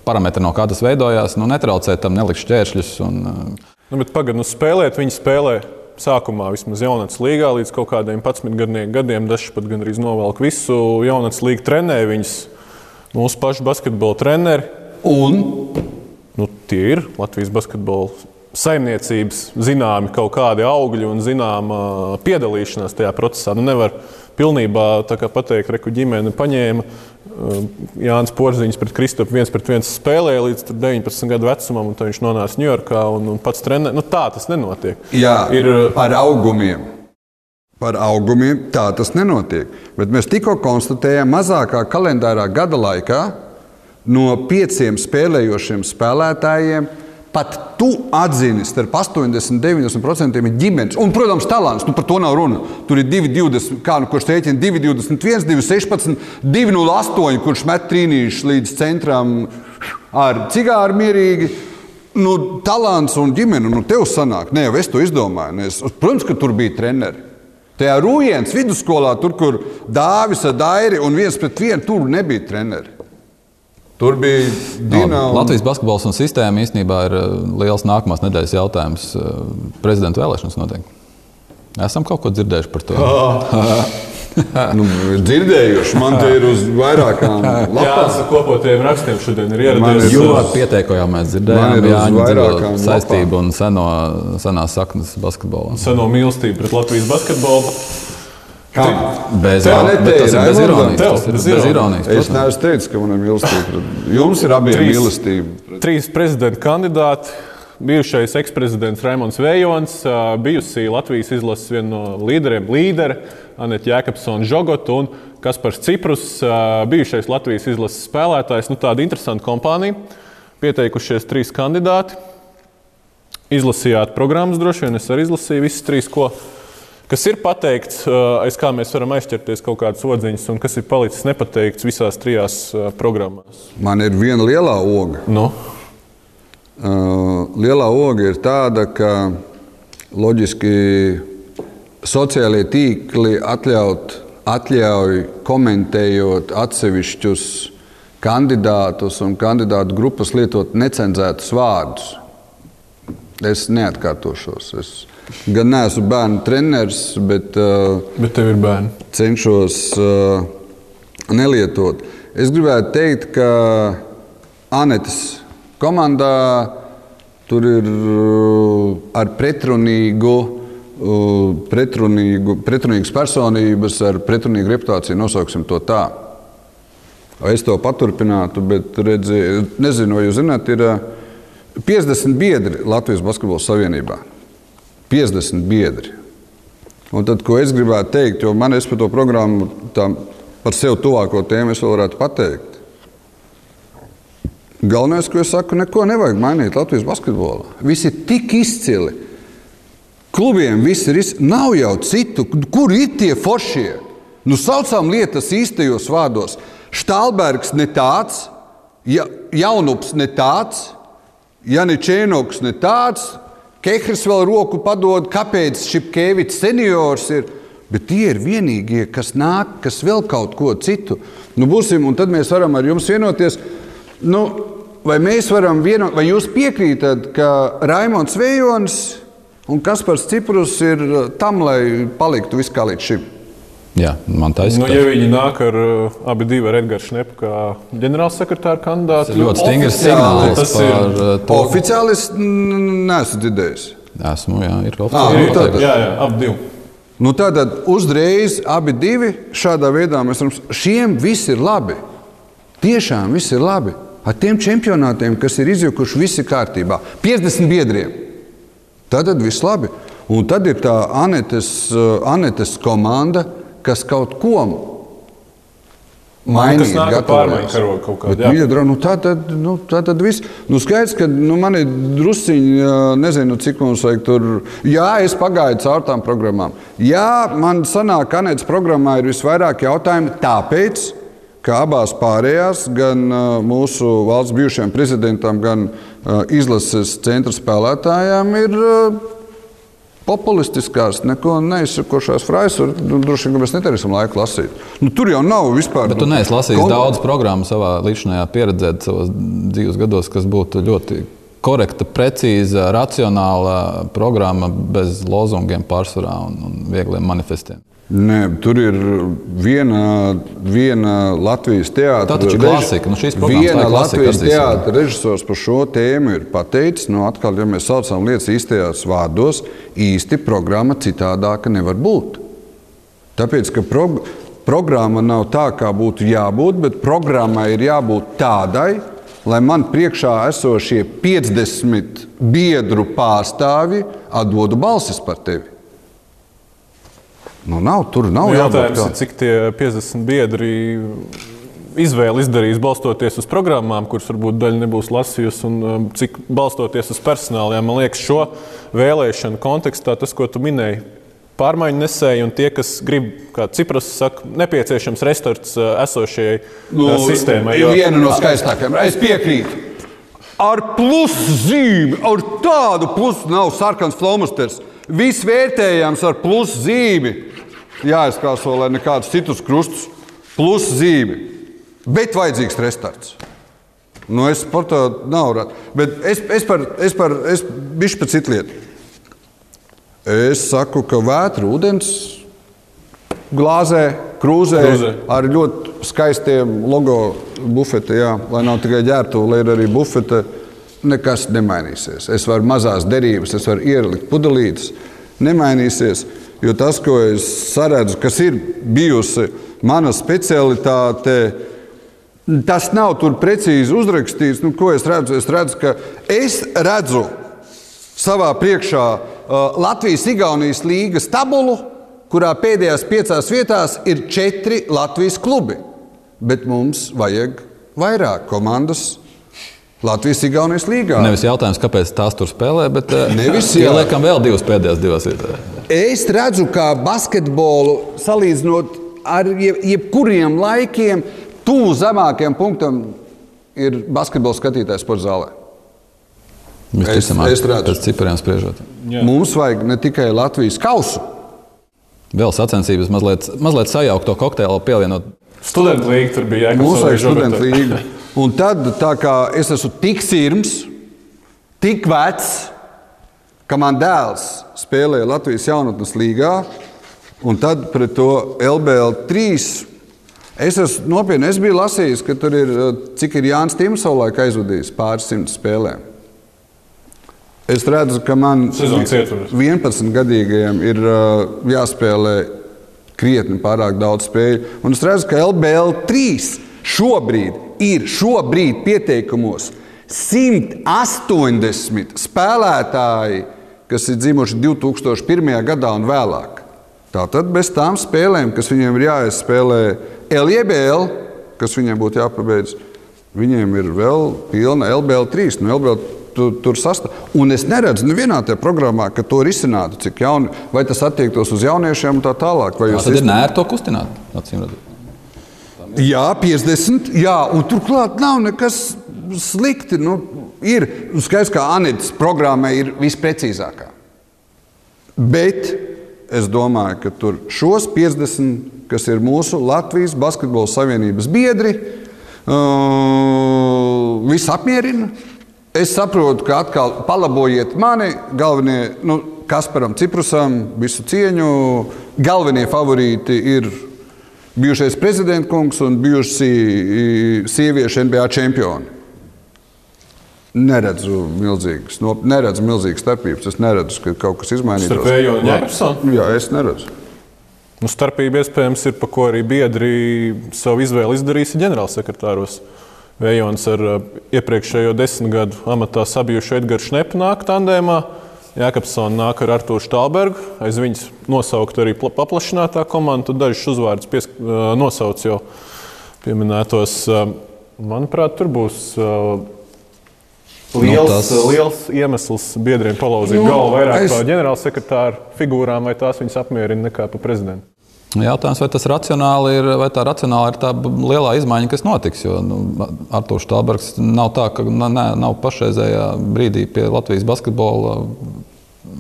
parametri, no kā tas veidojās. Nu, netraucēt tam, nelikt šķēršļus. Un, nu, bet pagaidām, nu, spēlēt viņi spēlē. Sākumā vismaz jaunatnes līgā līdz kaut kādiem 11 gadiem, daži pat gandrīz novelk visu jaunatnes līgu trenē. Viņas mūsu pašu basketbola treneri. Un nu, tie ir Latvijas basketbola saimniecības zināmi kaut kādi augļi un zināma piedalīšanās tajā procesā. Nu, nevar pilnībā pateikt, ka ģimene paņēma Jānis Porziņš pret Kristofu viens pret viens spēlēja līdz 19 gadu vecumam, un viņš nonāca Ņujorkā un, un pats trenē. Nu, tā tas nenotiek. Jā, ir par augumiem. Par augumiem tā tas nenotiek. Bet mēs tikko konstatējām, mazākā kalendārā gada laikā no pieciem spēlējošiem spēlētājiem Pat tu atzini, starp 80 un 90% ir ģimenes. Un, protams, talants, nu par to nav runa. Tur ir 2,20, kā nu kurš rēķina 2,21, 2,16, 2,08, kurš met trīnīšus līdz centram ar cigāru mierīgi. Nu, talants un ģimene, nu, tev sanāk, ne jau es to izdomāju. Es, protams, ka tur bija treneri. Tajā Rūjienas vidusskolā, tur, kur Dāvis ar Dairi un viens pret vienu, tur nebija treneri. Tur bija Dienāla. No, Latvijas basketbols un sistēma īstenībā ir eh, liels nākamās nedēļas jautājums. Eh, prezidenta vēlēšanas notiek. Esam kaut ko dzirdējuši par to. nu, dzirdējuši, man te ir uz vairākām lapām. Jā, kopotiem rakstiem šodien ir ieradies. Jo pieteikumā mēs dzirdējām, Jāņa saistību un seno, senās saknes basketbolā. Seno mīlestību pret Latvijas basketbolu. Kā? Bez, tev, ne, te tas ir bez ironijas. Tev, tas ir bez ironijas. Es neesmu teicis, ka man ir mīlestība. Jums ir abiem trīs, mīlestība. Trīs prezidenta kandidāti. Bijušais eksprezidents Raimons Vējons, bijusi Latvijas izlases viena no līderiem, līderi Anita Jēkabsona Žogota un Kaspars Ciprus, bijušais Latvijas izlases spēlētājs. Nu, tāda interesanta kompānija. Pieteikušies trīs kandidāti. Izlasījāt programmas droši vien. Es arī izlasīju visas trīs, ko kas ir pateikts, aiz kā mēs varam aizķerties kaut kādas odziņas, un kas ir palicis nepateikts visās trijās programmās? Man ir viena lielā oga. No? Uh, lielā oga ir tāda, ka loģiski sociālie tīkli atļaut, atļauj komentējot atsevišķus kandidātus un kandidātu grupas lietot necenzētus vārdus. Es neatkārtošos. Es Gan neesmu bērnu treneris, bet, uh, bet tev ir bērni. Cenšos uh, nelietot. Es gribētu teikt, ka Anetes komandā tur ir uh, ar pretrunīgu, pretrunīgu, pretrunīgas personības, ar pretrunīgu reputāciju, nosauksim to tā. Es to paturpinātu, bet redzi, nezinu, vai jūs zināt, ir 50 biedri Latvijas Basketbola Savienībā. 50 biedri. Un tad, ko es gribētu teikt, jo man es par to programmu, tā, par sev tuvāko tēmu, es vēl varētu pateikt. Galvenais, ko es saku, neko nevajag mainīt Latvijas basketbolā. Visi ir tik izcili. Klubiem viss ir izcili. Nav jau citu, kur ir tie foršie. Nu, saucam lietas īstajos vārdos. Štālbergs ne tāds, ja, Jaunups ne tāds, Janičēnoks ne tāds, Kehrs vēl roku padod, kāpēc Šipkēvits seniors ir. Bet tie ir vienīgie, kas nāk, kas vēl kaut ko citu. Nu, būsim, un tad mēs varam ar jums vienoties. Nu, vai vienot, vai jūs piekrītat, ka Raimons Vējonis un Kaspars Ciprus ir tam, lai paliktu viss kā līdz šim? Jā, man tā Nu, ja viņi nāk ar uh, abi divi ar Edgars Šnepu kā ģenerālsekretāra kandidātu, Tas ir ļoti stingrs signāls tas ir- par uh, to. Oficiāli es neesmu dzirdējis. Esmu, jā, ir Ah, oficiāli. nu tad- jā, jā, abi divi. Nu, tātad uzreiz abi divi šādā veidā mēs varam. Šiem viss ir labi. Tiešām viss ir labi. Ar tiem čempionātiem, kas ir izjukuši, viss ir kārtībā. 50 biedriem. Tad viss labi. Un tad ir tā Anetes, uh, Anetes komanda, kas kaut ko mainīt, jā. Miedra, nu tā tad, nu, tā tad viss. Nu, skaidrs, ka nu, man ir drusciņi, nezinu, cik mums vajag tur. Jā, es pagāju caur tām programmām. Jā, man sanāk, ka Anētas programmā ir visvairāk jautājumu tāpēc, ka abās pārējās, gan mūsu valsts bijušajam prezidentam, gan izlases centra spēlētājām ir populistiskās, neko neizsakošās frāzes. Nu, droši vien, mēs nedarīsim laiku lasīt. Nu, tur jau nav vispār. Bet tu neesi lasījis Kon- daudz programmu savā līdzinājā pieredzē, savos dzīves gados, kas būtu ļoti korekta, precīza, racionāla programma bez lozungiem pārsvarā un, un viegliem manifestiem. Nē, tur ir viena, viena Latvijas teātris. Tā ir klasika. Nu, viena klasika Latvijas teātris režisors par šo tēmu ir pateicis. Nu, atkal, ja mēs saucam lietas īstajās vārdos, īsti programma citādāka nevar būt. Tāpēc, ka prog programma nav tā, kā būtu jābūt, bet programmai ir jābūt tādai, lai man priekšā esošie 50 biedru pārstāvji atdodu balsis par tevi. Nu, nav, tur nav Nu, jābūt jautājums tā. ir, cik tie 50 biedri izvēli izdarīs balstoties uz programmām, kuras varbūt daļa nebūs lasījusi, un um, cik balstoties uz personāliem. Man liekas, šo vēlēšanu kontekstā tas, ko tu minēji, pārmaiņu nesēji un tie, kas grib, kā Cipras saka, nepieciešams restorts uh, esošajai nu, sistēmai. ir viena no skaistākajām. Es piekrītu. Ar pluszīmi, ar tādu plusu nav sarkans flomasters. Viss vērtējams ar pluszīmi. Jāizkāso, lai nekādus citus krustus. Pluszīmi. Bet vajadzīgs restarts. Nu, es par to redzējis. Bet es, es par, es par, es bišķi par citu lietu. Es saku, ka vētra ūdens glāzē, krūzē, Krūzē. ar ļoti skaistiem logo bufete, jā, lai nav tikai ģērbtuve, lai ir arī bufete. Nekas nemainīsies. Es varu mazās derības, es varu ielikt pudelītes. Nemainīsies, jo tas, ko es saredzu, kas ir bijusi mana specialitāte, tas nav tur precīzi uzrakstīts. Nu, ko es redzu? Es redzu, ka es redzu savā priekšā uh, Latvijas-Igaunijas līgas tabulu, kurā pēdējās piecās vietās ir četri Latvijas klubi. Bet mums vajag vairāk komandas Latvijas-Igaunijas līgā. Nevis jautājums, kāpēc tās tur spēlē, bet eh, Nevis, ieliekam vēl divas pēdējās divas vietās. Es redzu, kā basketbolu salīdzinot ar je- jebkuriem laikiem, tuvu zemākajam punktam ir basketbola skatītājs sporta zālē. Visticamāk, es redzu. pēc cipariem spriežot. Jā. Mums vajag ne tikai Latvijas kausu. Vēl sacensības mazliet, mazliet sajaukt to kokteili, pievienot. Studentu līga tur bija Mums vajag studentu jākļūt. Un tad, tā kā es esmu tik sirds, tik vecs, ka man dēls spēlē Latvijas jaunatnes līgā, un tad pret to LBL 3. Es esmu nopietni, es biju lasījis, ka tur ir, cik ir Jānis Tims savulaik aizvadījis pāris simt spēlēm. Es redzu, ka man Sezonas ietvaros. 11 gadīgajiem ir uh, jāspēlē krietni pārāk daudz spēļu. Un es redzu, ka LBL 3 šobrīd ir šobrīd pieteikumos 180 spēlētāji, kas ir dzimuši 2001. gadā un vēlāk. Tātad bez tām spēlēm, kas viņiem ir jāizspēlē LBL, kas viņiem būtu jāpabeidz, viņiem ir vēl pilna LBL 3. Nu, LBL tu, tur sastāvdaļa. Un es neredzu nevienā tajā programmā, ka to risinātu, cik jauni, vai tas attiektos uz jauniešiem un tā tālāk. Vai Tā tad ir nērti to kustināt. acīm redzot. Jā, 50. Jā, un turklāt nav nekas slikti. Nu, ir nu, skaidrs, ka Anītas programmā ir visprecīzākā. Bet es domāju, ka tur šos 50, kas ir mūsu Latvijas Basketbola Savienības biedri, uh, viss apmierina. Es saprotu, ka atkal palabojiet mani, galvenie, nu, Kasparam Ciprusam, visu cieņu. Galvenie favorīti ir bijušais prezidents kungs un bijusi sieviešu NBA čempioni. Neredzu milzīgas, no, neredzu milzīgas starpības. Es neredzu, ka kaut kas izmainītos. Starp Vēju un Jēkabsonu? Jā, es neredzu. Nu, starpība iespējams ir, par ko arī biedri savu izvēli izdarīs ģenerālsekretāros. Vējons ar uh, iepriekšējo desmit gadu amatā sabijušu Edgars Šnepu nāk tandēmā. Jēkabsons nāk ar Arthuru Stalbergu. Aiz viņas nosaukt arī pla- paplašinātā komanda. Tad dažus uzvārdus pies, uh, nosauc jau pieminētos. Uh, Manuprāt, tur būs uh, liels, Nu, tas- liels iemesls biedriem palauzīt Nu, galvu vairāk es- par ģenerālsekretāru figūrām, vai tās viņus apmierina nekā par prezidentu. Jautājums, vai tas racionāli ir, vai tā racionāli ir tā lielā izmaiņa, kas notiks. Jo nu, Artošs Stalbergs nav tā, ka ne, nav pašreizējā brīdī pie Latvijas basketbola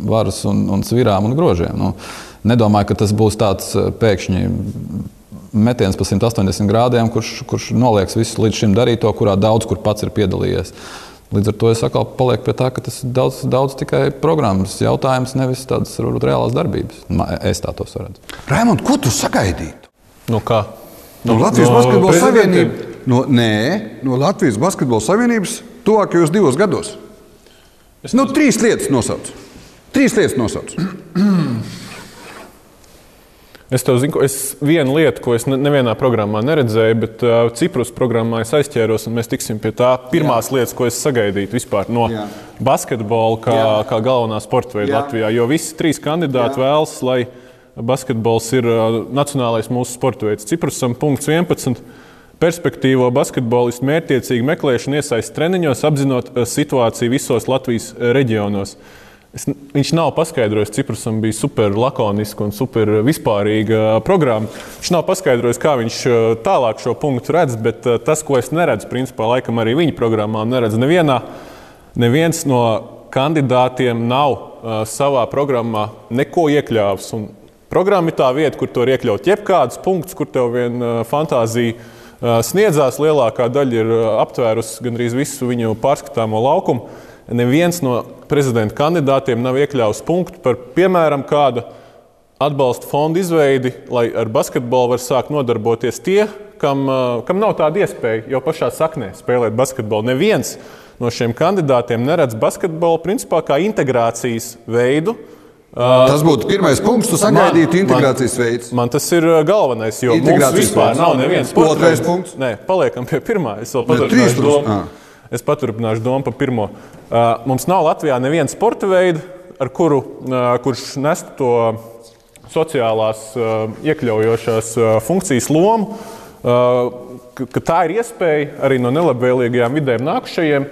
varas un, un svirām un grožiem. Nu, nedomāju, ka tas būs tāds eh, pēkšņi metiens pa 180 grādiem, kurš, kurš nolieks visu līdz šim darīto, kurā daudz kur pats ir piedalījies. Līdz ar to es atkal palieku pie tā, ka tas ir daudz, daudz tikai programmas jautājums, nevis tādas varbūt reālās darbības. Es tā to redzu. Raimond, ko tu sagaidītu? No kā? No, no Latvijas no Basketbola? Savienības. No, nē, no Latvijas Basketbola Savienības tuvākajos divos gados. Es nu, trīs lietas nosaucu. Trīs lietas nosaucu. Es tev zinu, es vienu lietu, ko es ne- nevienā programmā neredzēju, bet uh, Ciprus programmā es aizķēros, un mēs tiksim pie tā pirmās Jā. lietas, ko es sagaidītu vispār no Jā. basketbola kā, Jā. kā galvenā sporta veida Jā. Latvijā. Jo visi trīs kandidāti Jā. vēlas, lai basketbols ir uh, nacionālais mūsu sporta veids. Ciprusam punkts 11. Perspektīvo basketbolistu mērķiecīgu meklēšanu iesaist treniņos, apzinot uh, situāciju visos Latvijas uh, reģionos. Es, viņš nav paskaidrojis, Ciprusam bija super lakoniska un super vispārīga programma. Viņš nav paskaidrojis, kā viņš uh, tālāk šo punktu redz, bet uh, tas, ko es neredzu, principā, laikam arī viņa programmā, neredzu nevienā. Neviens no kandidātiem nav uh, savā programmā neko iekļāvis. Un Programma ir tā vieta, kur tur iekļaut jebkādus punktus, kur tev vien uh, fantāzija uh, sniedzās. Lielākā daļa ir aptvērusi gandrīz visu viņu pārskatāmo laukumu. Neviens no prezidenta kandidātiem nav iekļāvis punktu par, piemēram, kāda atbalsta fonda izveidi, lai ar basketbolu var sākt nodarboties tie, kam, kam nav tāda iespēja jau pašā saknē spēlēt basketbolu. Neviens no šiem kandidātiem neredz basketbolu principā kā integrācijas veidu. Tas būtu pirmais punkts, tu sagaidītu integrācijas veids. Man tas ir galvenais, jo mums vispār veids. nav nevienas sporta Otrais punkts? Nē, paliekam pie pirmā. Es vēl trīs paturpināšu drusku. domu. Es paturpināšu domu par pirmo. Uh, mums nav Latvijā neviena sporta veida, ar kuru, uh, kurš nestu to sociālās, uh, iekļaujošās funkcijas lomu, ka, tā ir iespēja arī no nelabvēlīgajām vidēm nākušajiem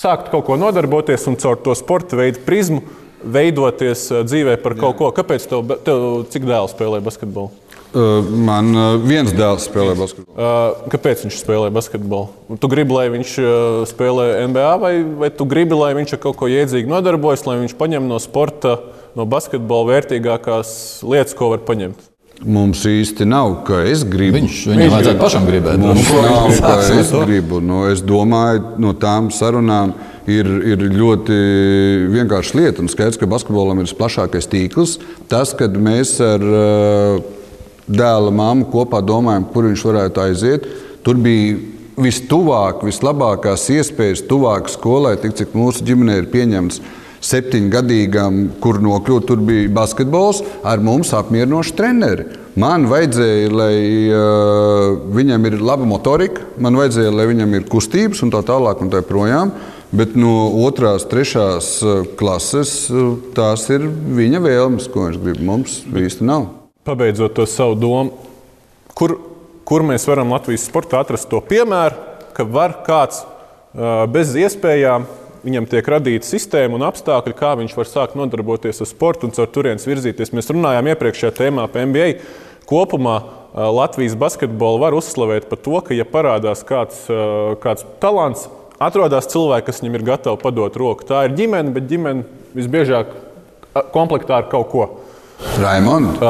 sākt kaut ko nodarboties un caur to sporta veidu prizmu veidoties dzīvē par kaut ko. Kāpēc tev, tev cik dēls spēlē basketbolu? Uh, Man uh, viens dēls spēlē basketbolu. Uh, kāpēc viņš spēlē basketbolu? Tu gribi, lai viņš spēlē NBA, vai, vai tu gribi, lai viņš ar kaut ko jēdzīgu nodarbojas, lai viņš paņem no sporta, no basketbola vērtīgākās lietas, ko var paņemt? Mums īsti nav, ka es gribu. Viņš viņam vajadzētu pašam gribēt. Mums nav, kā Sāksim ar es gribu. Nu, es domāju, no tām sarunām ir, ir ļoti vienkārša lieta. Un skaidrs, ka basketbolam ir plašākais tīkls. Tas, kad mēs ar uh, dēla māmu kopā domājam, kur viņš varētu aiziet, tur bija vistuvāk, vislabākās iespējas, tuvāk skolai, tik cik mūsu ģimenē ir pieņemts. Septiņgadīgam, kur nokļūt, tur bija basketbols ar mums apmierinošu treneri. Man vajadzēja, lai uh, viņam ir laba motorika, man vajadzēja, lai viņam ir kustības un tā tālāk un tā projām. Bet no otrās, trešās uh, klases uh, tās ir viņa vēlmes, ko viņš grib. Mums īsti nav. Pabeidzot to savu domu, kur, kur mēs varam Latvijas sportā atrast to piemēru, ka var kāds uh, bez iespējām viņam tiek radīta sistēma un apstākļi, kā viņš var sākt nodarboties ar sportu un caur turienes virzīties. Mēs runājām iepriekšējā tēmā par NBA. Kopumā Latvijas basketbolu var uzslavēt par to, ka, ja parādās kāds, kāds talants, atrodas cilvēki, kas viņam ir gatavi padot roku. Tā ir ģimene, bet ģimene visbiežāk komplektā ar kaut ko. Raimond,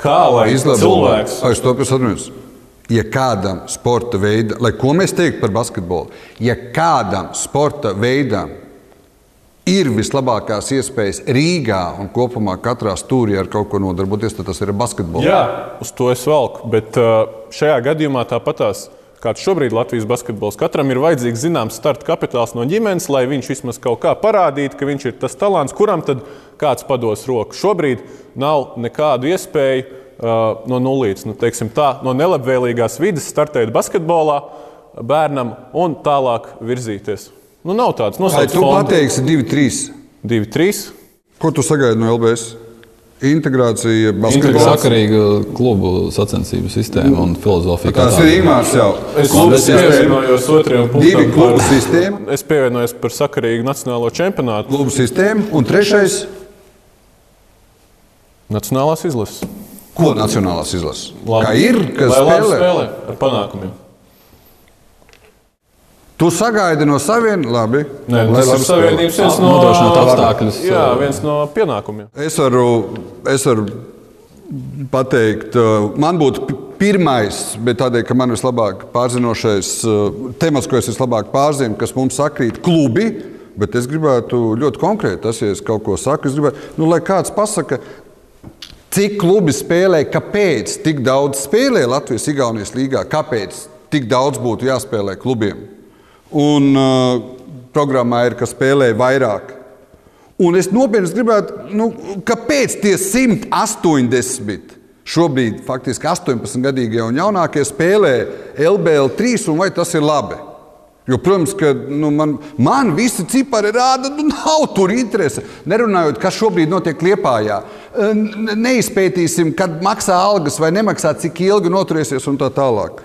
kā lai cilvēks to saprotu? ja kādam sporta veidam, lai ko mēs teiktu par basketbolu, ja kādam sporta veidam ir vislabākās iespējas Rīgā un kopumā katrā stūrī ar kaut ko nodarboties, tad tas ir basketbols. Jā, uz to es velku. Bet uh, šajā gadījumā tāpatās. Kāds šobrīd Latvijas basketbols katram ir vajadzīgs zināms starta kapitāls no ģimenes, lai viņš vismaz kaut kā parādītu, ka viņš ir tas talants, kuram tad kāds pados roku. Šobrīd nav nekādu iespēju Uh, no nulles, nu, tā, no nelabvēlīgās vidas startēt basketbolā bērnam un tālāk virzīties. Nu, nav tāds nosaukums. Tu pateiksi 2-3. 2-3. Ko tu sagaidi no LBS? Integrācija, basketbols. Sakarīga klubu sacensību sistēma un filozofija. Tas ir īmārs jau. Es, es pievienojos otrajam punktam. Divi klubu sistēma. Es pievienojos par sakarīgu nacionālo čempionātu. Klubu sistēmu un trešais. Nacionālās izlases. Ko nacionālās izlases? Kā ir, kas spēlē? spēlē ar panākumiem. Tu sagaidi no savienības, labi. Nē, tas ir savienības viens no apstākļiem. Jā, viens no pienākumiem. Es varu, es varu pateikt, man būtu pirmais, bet tādēļ, ka man vislabāk pārzinošais temats, ko es vislabāk pārzinu, kas mums sakrīt, klubi. Bet es gribētu ļoti konkrēti, tas, ja es kaut ko saku, es gribētu, nu, lai kāds pasaka, Cik klubi spēlē, kāpēc tik daudz spēlē Latvijas-Igaunijas līgā, kāpēc tik daudz būtu jāspēlē klubiem? Un uh, programmā ir, ka spēlē vairāk. Un es nopietni gribētu, nu, kāpēc tie 180 šobrīd faktiski 18-gadīgie un jaunākie spēlē LBL 3 un vai tas ir labi? Jo, protams, ka nu, man, man visi cipari rāda, nu, nav tur interese. Nerunājot, kas šobrīd notiek Liepājā. Neizpētīsim, kad maksā algas vai nemaksā, cik ilgi noturēsies un tā tālāk.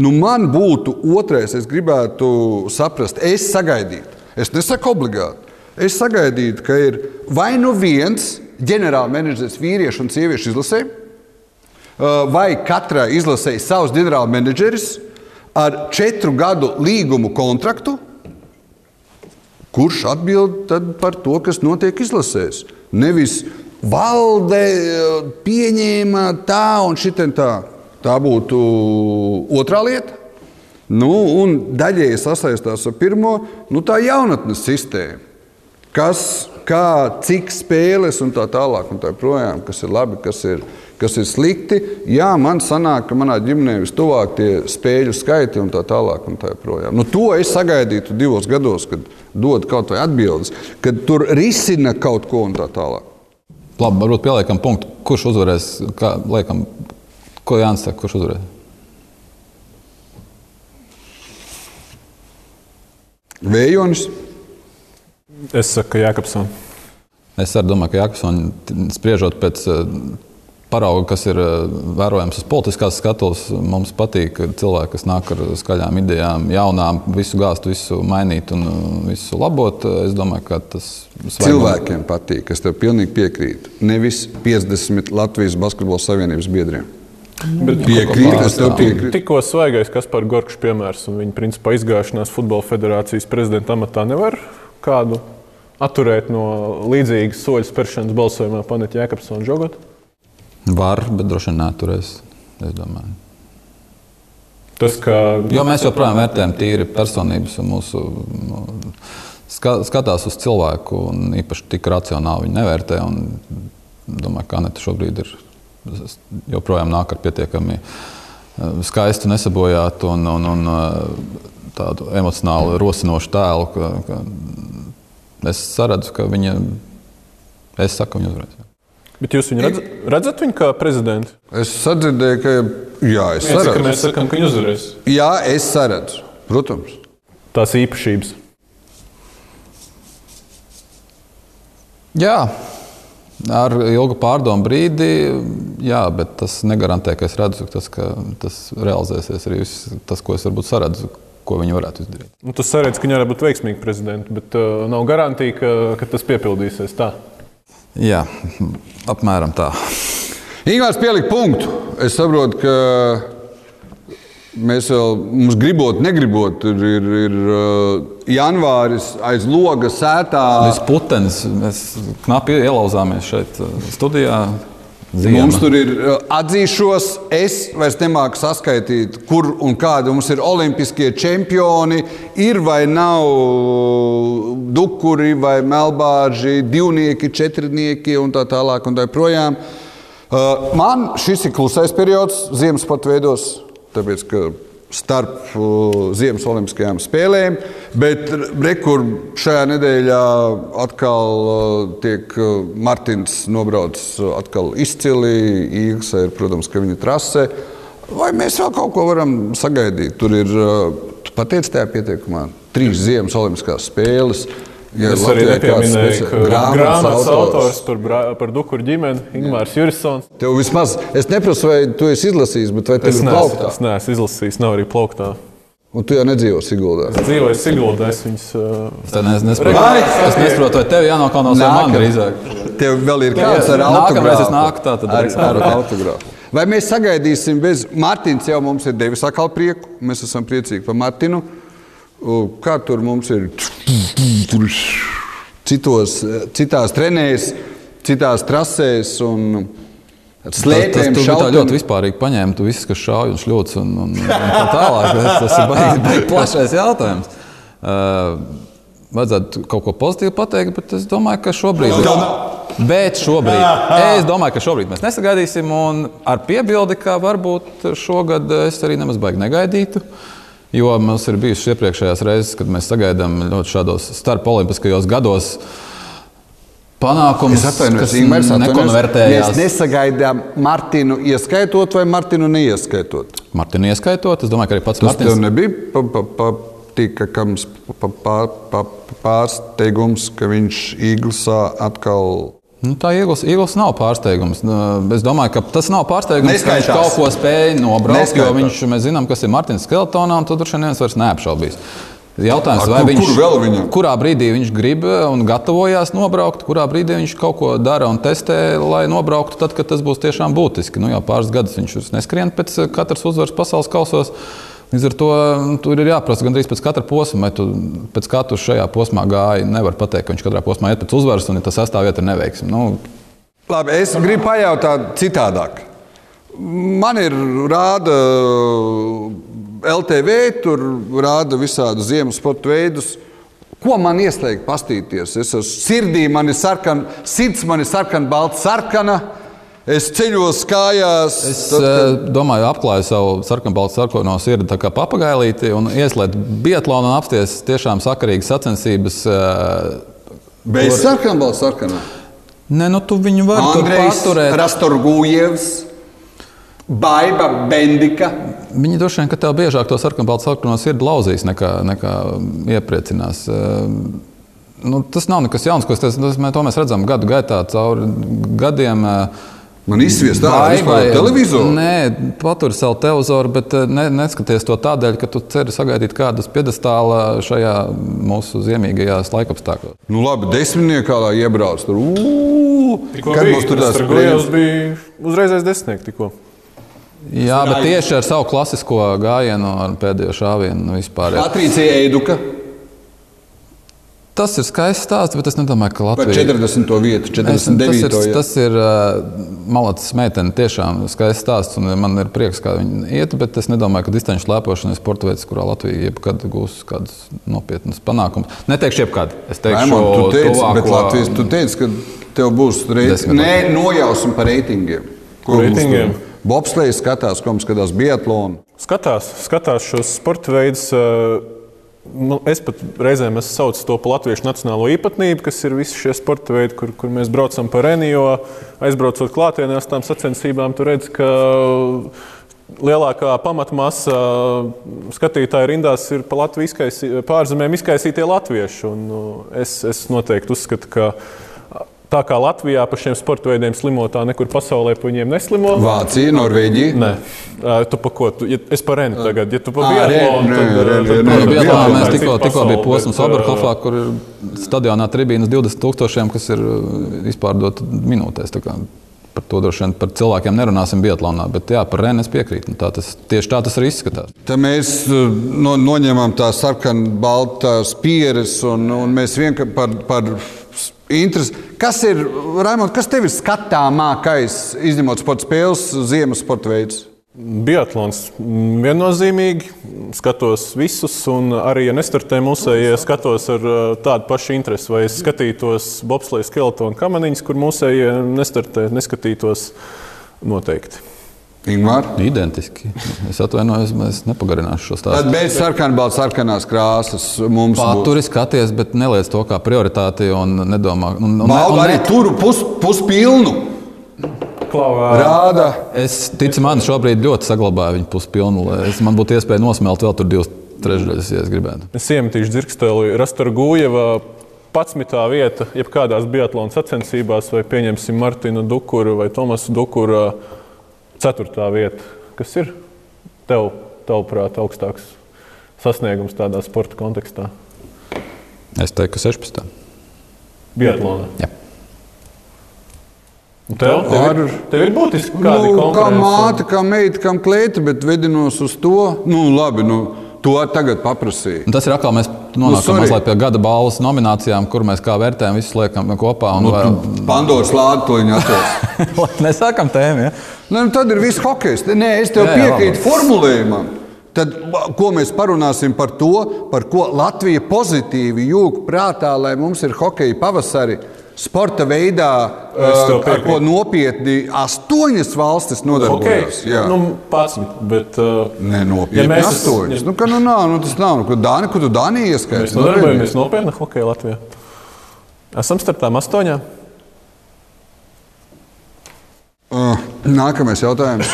Nu, man būtu otrais, es gribētu saprast, es sagaidītu, es nesaku obligāti. Es sagaidītu, ka ir vai nu viens ģenerālmenedžers vīriešu un sieviešu izlasē, vai katrai izlasē savs ģenerālmenedžeris ar četru gadu līgumu kontraktu, kurš atbild par to, kas notiek izlasēs. Nevis valde pieņēma tā un šitien tā. Tā būtu otrā lieta. Nu, un daļēji sasaistās ar pirmo, nu, tā jaunatnes sistēma. Kas, kā, cik spēles un tā tālāk, un tā projām, kas ir labi, kas ir kas ir slikti. Jā, man sanāk, ka manā ģimenē vistuvāk tie spēļu skaiti un tā tālāk. Un tā nu, to es sagaidītu divos gados, kad dod kaut vai atbildes, kad tur risina kaut ko un tā tālāk. Labi, varbūt pieliekam punktu. Kurš uzvarēs? Kā, liekam, ko Jānis saka, kurš uzvarēs? Vējonis. Es saku, ka Jākapsons. Es arī domāju, ka Jākapsons spriežot pēc parauga, kas ir eh, vērojams uz politiskās skatuves. Mums patīk cilvēki, kas nāk ar skaļām idejām, jaunām, visu gāzt, visu mainīt un eh, visu labot. Es domāju, ka tas cilvēkiem patīk. Es tev pilnīgi piekrītu. Nevis 50 Latvijas Basketbola Savienības biedriem. Bet piekrīt, es tev piekrītu. Tikko svaigais Kaspar Gorkšs piemērs un viņa principā izgāšanās futbola federācijas prezidenta amatā nevar kādu atturēt no līdzīgas soļu spēršanas balsojumā Panēt Jēkabsona Žogotu. Var, bet droši vien neturēs. Tas, ka... Jo mēs joprojām vērtējam tīri personības un mūsu nu, skatās uz cilvēku, un īpaši tik racionāli viņi nevērtē. Domāju, ka Anita šobrīd ir joprojām nāk ar pietiekami eh, skaistu, nesabojātu un, un, un eh, tādu emocionāli rosinošu tēlu. Ka, ka es saredzu, ka viņa, es saku, viņa uzvarēs. Bet jūs viņu redz, redzat viņu kā prezidentu? Es sadzirdēju, ka jā, es Viens, saredzu. Ka mēs sakām, ka viņi uzvarēs. Jā, es saredzu, protams. Tās īpašības. Jā, ar ilgu pārdomu brīdi, jā, bet tas negarantē, ka es redzu, tas, ka tas realizēsies arī viss, tas, ko es varbūt saredzu. ko viņi varētu izdarīt. Nu, tas saredz, ka viņi varētu būt veiksmīgi prezidenti, bet uh, nav garantija, ka, ka tas piepildīsies tā. Jā, apmēram tā. Ingūns pielika punktu. Es saprotu, ka mēs vēl, mums gribot, negribot, ir, ir, ir uh, janvāris aiz loga sētā. Tas putenis, mēs knapi ielauzāmies šeit uh, studijā. Ziema. Mums tur ir uh, atzīšos, es vairs nemāku saskaitīt, kur un kādi mums ir olimpiskie čempioni. Ir vai nav dukuri vai melbāži, divnieki, četrnieki un tā tālāk. Un tā projām. Uh, man šis ir klusais periods ziemas pat veidos, tāpēc ka starp uh, Ziemas Olimpiskajām spēlēm. Bet rekur šajā nedēļā atkal uh, tiek uh, Martins nobraucis atkal izcili. Īgsa ir, protams, ka viņa trase. Vai mēs vēl kaut ko varam sagaidīt? Tur ir, tu pateici tajā pieteikumā, trīs Ziemas Olimpiskās spēles. Ja es arī nepieminēju, ka grāmatas autors par, par Dukuru ģimeni, Ingūns Jurisons. Tev vismaz, es neprasu, vai tu esi izlasījis, bet vai tev es ir plauktā? Es neesmu izlasījis, nav arī plauktā. Un tu jau nedzīvo Siguldā. Es dzīvoju Siguldā, es viņus. Uh, es nesaprotu, es nesaprotu, vai tev jānokaunas vai man drīzāk. Tev vēl ir kāds ar autogrāfu. Es nāku tā, tad ar, ar autogrāfu. Vai mēs sagaidīsim bez Martins jau mums ir devis atkal prieku, mēs esam priecīgi par Martinu. Kā tur mums ir? Citos, citās trenēs, citās trasēs. Un, Slēpēm tas, tas tā ļoti vispārīgi paņēma. Tu viss, kas šauj un šļūts un, un, un tā tālāk. Tas, tas ir baigi, baigi plašais jautājums. Uh, vajadzētu kaut ko pozitīvu pateikt, bet es domāju, ka šobrīd. Bet šobrīd, es domāju, ka šobrīd mēs nesagaidīsim. Un ar piebildi, ka varbūt šogad es arī nemaz baigi negaidītu. Jo mums ir bijušas iepriekšējās reizes, kad mēs sagaidām ļoti šādos starpolimpiskajos gados. Panākums, kas nekonvertējās. Mēs nesagaidām Martinu ieskaitot vai Martinu neieskaitot? Martinu ieskaitot, es domāju, ka arī pats Tas Martins. tev nebija patīkams pa, pa, pa, pa, pārsteigums, ka viņš Īglesā atkal Nu, tā iegūs, iegūs nav pārsteigums. Nu, Es domāju, ka tas nav pārsteigums, Neskaitās. ka viņš kaut ko spēja nobraukt. Jo Neskaitās. viņš, mēs zinām, kas ir Martins Skeletonā, un tur droši vien neviens vairs neapšaubīs. Jautājums, kur- viņš, kur vēl viņam? kurā brīdī viņš grib un gatavojās nobraukt, kurā brīdī viņš kaut ko dara un testē, lai nobrauktu, tad, kad tas būs tiešām būtiski. Nu, jau pāris gadus viņš neskrien pēc katras uzvaras pasaules kausos. Līdz ar to nu, tur ir jāprasa gandrīz pēc katra posma, vai tu pēc katra šajā posmā gāji. Nevar pateikt, ka viņš katrā posmā iet pēc uzvaras, un ja tas sastāvvieta ir neveiksme. Nu, Labi, es gribu pajautāt citādāk. Man ir rāda LTV, tur rāda visādi ziemas sporta veidus. Ko man ieslēgt, pastīties? Es esmu sirdī, man ir sarkana, sirds man ir sarkana, balta, sarkana. Es ceļos kājās. Es tad, kad... domāju, apklāju savu sarkanbaltu sarkano sirdi tā kā papagailīti un ieslēdzu biatlonu un apsties tiešām sakarīgas sacensības. eh, Bez sarkana, balta, sarkana. Nē, nu tu viņu vari Andrejs paturēt. Rastorgujevs, Baiba Bendika. Viņi droši vien, ka tev biežāk to sarkanbaltu sarkano sirdi lauzīs nekā, nekā iepriecinās. Eh, Nu, tas nav nekas jauns, ko es. Tas, mēs, to mēs redzam gadu gaitā, cauri gadiem. eh, Man izsviest ārā Vai- vispār televizoru. Nē, patur savu televizoru, bet eh, ne, neskaties to tādēļ, ka tu ceri sagaidīt kādas piedestāla šajā mūsu ziemīgajās laikapstākļos. Nu, labi, desmitniekā lai iebrauc tur. Ū, Kad mums tur tās spēles? bija uzreizais desmitnieks tikko. Jā, bet tieši ar savu klasisko gājienu, ar pēdējo šāvienu nu, vispār. Patricija Eiduka Tas ir skaists stāsts, bet es nedomāju, ka Latvija 40. vietu, Es- 49. Tas ir, tas ir uh, malacis meitene, tiešām skaists stāsts, un man ir prieks, kā viņa iet, bet es nedomāju, ka distanču slēpošana ir sporta veids, kurā Latvija jebkad gūs kādus nopietnus panākumus. Neteikšu jebkad. Es teikšu, Raimond, tu teici, tuvāko- bet Latvijas, tu teici, ka tev būs reitingi. Nē, nojausmi par reitingiem. Ko Reitingiem? tur? Bobslēgs skatās, ko mums skatās biatlonu. Skatās, skatās šos sporta veidus. uh, nu, Es pat reizēm esmu saucis to par latviešu nacionālo īpatnību, kas ir visi šie sporta veidi, kur, kur mēs braucam pa Renio, aizbraucot klātienēs tām sacensībām. Tur redz, ka lielākā pamatmasa skatītāju rindās ir pa Latviju izkaisī, pārzemēm izkaisītie latvieši. Un, nu, es, es noteikti uzskatu, ka Tā kā Latvijā par šiem sporta veidiem slimo, tā nekur pasaulē par viņiem neslimo. Vācija, Norvēģija. Nē, tu pa ko? Tu, ja, es par Renu tagad. Ja tu pa Ā, biatlonu, Renu, tad, tā mēs ir tikko, tikko bija posms Oberhofā, kur ir stadionā tribīnas 20 tūkstošiem, kas ir izpārdota minūtēs. Par to droši vien par cilvēkiem nerunāsim Bietlānā, bet jā, par Rēnu es piekrītu. Nu, Tā tas, tieši tā tas arī izskatās. Tad mēs no, noņemam tās sarkanbaltās pieres un, un mēs vienkārši par, par interesi. Kas ir, Raimond, kas tev ir skatāmākais, izņemot sporta spēles, ziemas sporta veids? Biatlons viennozīmīgi skatos visus, un arī, ja nestartē mūsējie, skatos ar uh, tādu pašu interesi. Vai es skatītos bobsleja skeletonu kamaniņus, kur mūsējie nestartē, neskatītos noteikti. Ingūna. Identiski. Es atvainojos, es nepagarināšu šo Tad stāstu. bez sarkanbaltās, sarkanās krāsas mums būs. Paturi skaties, bet neliec to kā prioritāti un nedomā. Un, un, Balvu un, arī tur pus, puspilnu. Klau, Rāda. Es ticu, man šobrīd ļoti saglabāju viņu puspilnu, lai es, man būtu iespēja nosmelt vēl tur divas trešdaļas, ja es gribētu. Es iemetīšu dzirksteli Rastura Gujeva. 11. vieta, jebkādās biatlona sacensībās, vai pieņemsim Martinu Dukuru vai Tomasu Dukuru, 4. vieta. Kas ir tev, tavuprāt, augstāks sasniegums tādā sporta kontekstā? Es teiktu, ka 16. Biatlonā. Jā. Un Tev, tev, ir, tev ir būtiski kādi Nu, kā konkurence? māte, kā meita, kam kleita, bet vedinos uz to. Nu, labi, nu, to tagad paprasīja. Un tas ir atkal, mēs Nu, nonākam sorry. mazliet pie gada balvas nominācijām, kur mēs kā vērtējam, visus liekam kopā. Un, Nu, nu, Pandoras lāde to viņa. Lai nesākam tēmu. Ja? Nu, tad ir viss hokejs. Nē, es tev Jā, jā, piekrītu formulējumam. Tad, ko mēs parunāsim par to, par ko Latvija pozitīvi jūg prātā, lai mums ir hokeja pavasari. Sporta veidā, uh, ar ko nopietni astoņas valstis nodarbojas. Okay. Jā. Nu, pats, bet, uh, Nē, nopietni. Ja Ja mēs- astoņas. Nu, ka, nu, nav, nu, tas nav. Nu, ko Dāni, ko tu Dānijā ieskaiti? mēs nodarbojamies nopietni hokeja Latvijā. Esam starp tām astoņām. Uh, nākamais jautājums.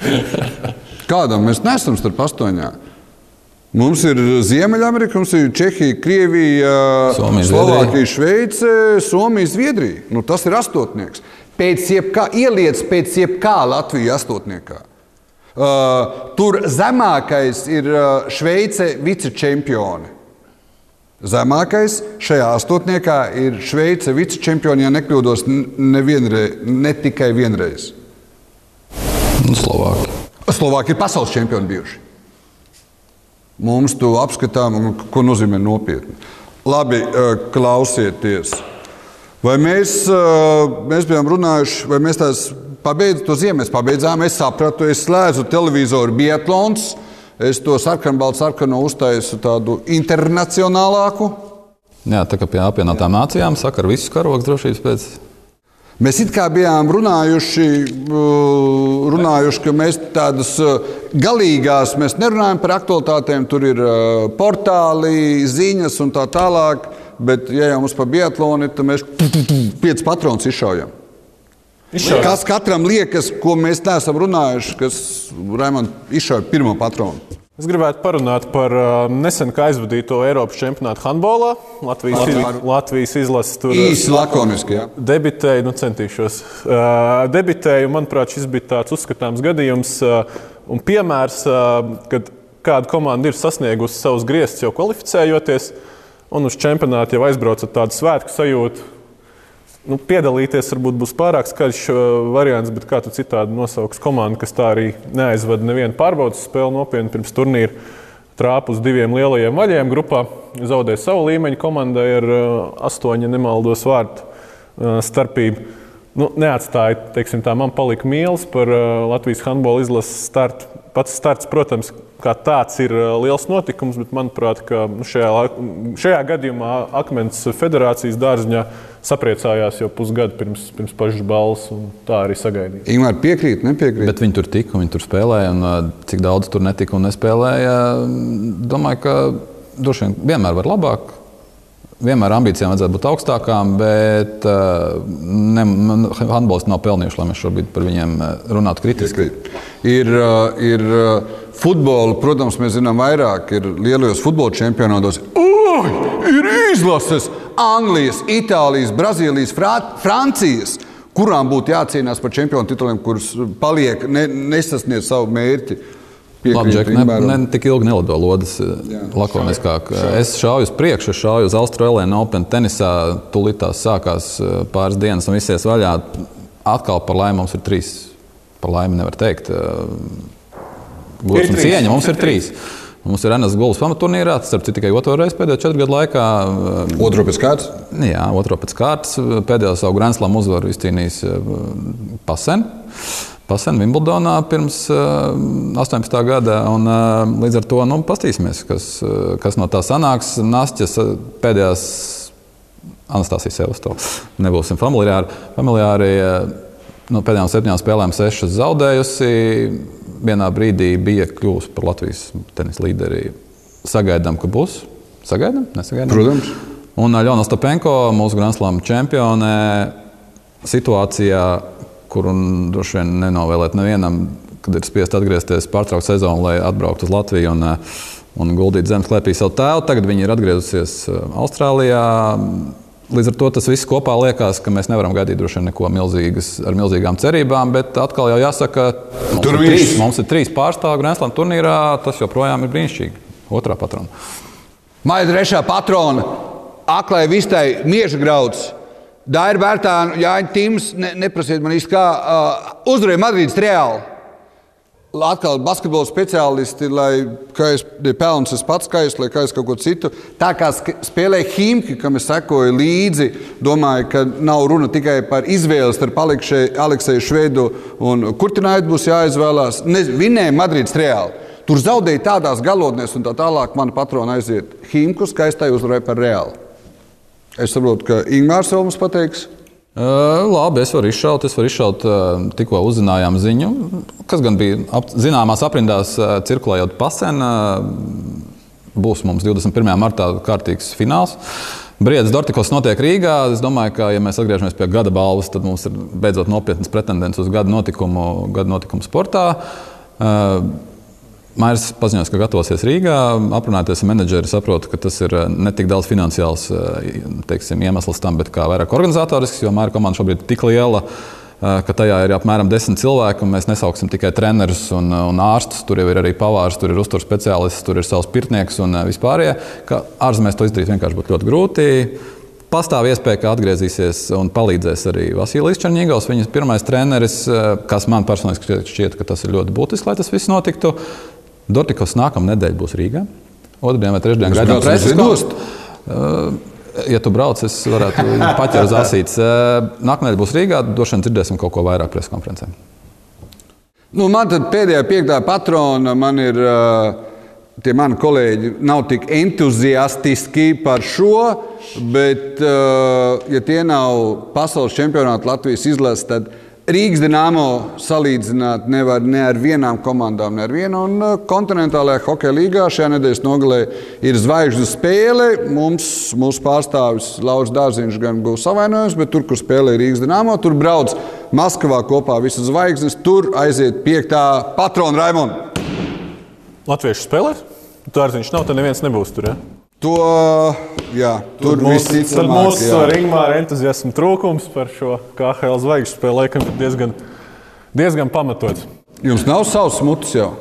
Kādam mēs nesam starp astoņām? Mums ir Ziemeļamerika, mums ir Čehija, Krievija, Somija, Slovākija, Šveice, Somija, Zviedrija. Nu, tas ir astotnieks. Pēc jebkā ieliec pēc jebkā Latvijas astotniekā. Uh, tur zemākais ir uh, Šveice vicečempioni. Zemākais šajā astotniekā ir Šveice vicečempioni, ja nekļūdos, nevienreiz, ne tikai vienreiz. Slovāki. Slovāki ir pasaules čempioni bijuši. Mums to apskatām, ko nozīmē nopietni. Labi, klausieties. Vai mēs, mēs bijām runājuši, vai mēs tās pabeidzām to ziemu? Mēs pabeidzām, es sapratu, es slēdzu televizoru Bietlons, es to sarkanbaltu sarkanu uztaisu tādu internacionālāku. Jā, tā kā pie apvienotām nācijām saka, ar visu karogu drošības pēc. Mēs it kā bijām runājuši, uh, runājuši ka mēs tādas uh, galīgās, mēs nerunājam par aktualitātēm, tur ir uh, portāli, ziņas un tā tālāk. Bet, ja jau mums par biatlonu ir, tad mēs piecus patronus izšaujam. Izšauj. Kas katram liekas, ko mēs neesam runājuši, kas Raimond izšauja pirmo patronu? Es gribētu parunāt par uh, nesen aizvadīto Eiropas čempionātu handbolā. Latvijas, iz, Latvijas izlases tur Īsi lakoniski. Ja? debitēja, nu centīšos. Uh, debitēju, manuprāt, šis bija tāds uzskatāms gadījums uh, un piemērs, uh, kad kāda komanda ir sasniegusi savus griestus jau kvalificējoties, un uz čempionātu jau aizbrauc ar tādu svētku sajūtu. Nu, piedalīties varbūt būs pārāk skaļš uh, variants, bet kā tu citādi nosauks komandu, kas tā arī neaizvada nevienu pārbaudas spēli nopietni pirms turnīra. Trāpa uz diviem lielajiem vaļiem grupā, zaudēja savu līmeņu komandai ar uh, astoņu, ja nemaldos, vārtu uh, starpību. Nu, neatstāja, teiksim, tā man palika mīls par Latvijas handbola izlases startu. Pats starts, protams, kā tāds ir liels notikums, bet manuprāt, ka nu, šajā, šajā gadījumā Akmens federācijas dārziņā sapriecājās jau pusgadu pirms, pirms pašas balvas, un tā arī sagaidīja. Ingūna piekrīt, nepiekrīt. Bet viņi tur tika, viņi tur spēlēja, un cik daudz tur netika un nespēlēja. Domāju, ka droši vien vienmēr var labāk. Vienmēr ambīcijām vajadzētu būt augstākām, bet ne, handbolisti nav pelnījuši, lai mēs šobrīd par viņiem runātu kritiski. Ir, ir futbola, protams, mēs zinām vairāk, ir lielajos futbola čempionātos. Ui! Izlases Anglijas, Itālijas, Brazīlijas, Francijas, kurām būtu jācīnās par čempionu tituliem, kuras paliek, ne, nesasniedz savu mērķi. Labi, Džek, ne, ne tik ilgi nelido lodes, lakoniskāk. Es šauju uz priekšu, šauju uz Austrālijas Open tenisā. Tūlīt tās sākās eh, pāris dienas un visies vaļā. Atkal par laimi mums ir trīs. Par laimi nevar teikt. eh, Gods un trīs. cieņa mums ir trīs. Mums ir Anas Gulas pamaturnīrā, tas ir tikai otro reizi pēdējo četru gadu laikā. eh, Otru pēc kārtas. Jā, otro pēc kārtas. Pēdējo savu Grand Slam uzvaru izcīnījis eh, Pasen. Pasen Wimbledonā pirms eh, 18. gada. Un, līdz ar to nu, paskatīsimies, kas, eh, kas no tā sanāks. Nāstas pēdējās Anastasijas Sevasto. Nebūsim familiāri. familiāri eh, no pēdējām septiņām spēlēm sešas zaudējusi. Vienā brīdī bija kļuvusi par Latvijas tenisa līderi. Sagaidām, ka būs. Sagaidām, nesagaidām. Protams. Un Aļona Stepenko, mūsu Grand Slam čempione, situācijā, kuru droši vien nenovēlēt nevienam, kad ir spiest atgriezties, pārtraukt sezonu, lai atbrauktu uz Latviju un, un guldītu zemes klēpī savu tēlu. Tagad viņi ir atgriezusies Austrālijā. Līdz ar to tas viss kopā liekas, ka mēs nevaram gaidīt droši vien neko milzīgas, ar milzīgām cerībām, bet atkal jau jāsaka, mums, Tur ir trīs, mums ir trīs pārstāvji Grand Slam turnīrā. Tas joprojām ir brīnišķīgi. Otrā patrona. Maija trešā patrona, aklai vistai mieža grauds. Daira Bērtāna, Jāņa Tims, ne, neprasiet man īsti kā, uh, uzvarēja Madrīdas reāli. Atkal basketbola speciālisti, lai kā es ne pelnu es pats skaistu, lai kā es kaut ko citu. Tā kā spēlēja Himki, kam es sekoju līdzi, domāju, ka nav runa tikai par izvēli starp Alekseju Švedu un Kurtinaitu būs jāizvēlās. Ne, Vinēja Madrīdas reāli. Tur zaudēja tādās galotnēs, un tā tālāk mana patrona aiziet. Himku skaistai uzvarēja par reāli. Es saprotu, ka Ingūns vēl mums pateiks. Uh, labi, es varu izšaut, es varu izšaut uh, tikko uzzinājām ziņu, kas gan bija ap, zināmās aprindās uh, cirkulējot pasen. Būs mums 21. martā kārtīgs fināls. Briedis Dortikos notiek Rīgā. Es domāju, ka, ja mēs atgriežamies pie gada balvas, tad mums ir beidzot nopietnas pretendents uz gada notikumu, gada notikumu sportā. Uh, Mairs paziņos, ka gatavosies Rīgā, aprunāties ar menedžeri, saprotu, ka tas ir eh, ne tik daudz finansiāls eh, teiksim, iemesls tam, bet vairāk organizatorisks, jo Maira komanda šobrīd ir tik liela, eh, ka tajā ir apmēram desmit cilvēki, un mēs nesauksim tikai trenerus un, un ārstus. Tur jau ir arī pavārs, tur ir uzturs speciālists, tur ir savs pirtnieks un vispārējie. Ka ārzemēs to izdarīt vienkārši būtu ļoti grūti. Pastāv iespēja, ka atgriezīsies un palīdzēs arī Vasilijs Černīgals, viņas pirmais treneris, kas man personīgi šķiet, ka tas ir ļoti būtiski, lai tas viss notiktu. Dortikos nākamā nedēļa būs Rīgā. Otradien vai trešdien gaidām preses lidostu? konferenci. Ja tu brauc, es varētu paķert uz asītes. Nākamā nedēļa būs Rīgā, droši vien dzirdēsim kaut ko vairāk preses konferencē. Nu, man pēdējā piektā patrona man ir. Uh, Tie mani kolēģi nav tik entuziastiski par šo, bet, uh, ja tie nav pasaules čempionāti Latvijas izlases, tad Rīgas dīnāmo salīdzināt nevar ne ar vienām komandām, ne ar vienu. Un uh, kontinentālajā hokeja līgā šajā nedēļas nogalē ir zvaigžņu spēle. Mums, mūsu pārstāvis Lauris Dārziņš gan būs savainojums, bet tur, kur spēlē Rīgas dīnāmo, tur brauc Maskavā kopā visas zvaigznes. Tur aiziet piektā patrona Raimonda. Latviešu spēlē? Tārziņš nav, tad neviens nebūs tur. Ja? To, jā, tur Tad visticamāk, mūsu jā. ringmāra entuziasma trūkums par šo KHL zvaigžņu spēli laikam ir diezgan, diezgan pamatots. Jums nav savs mutes jau.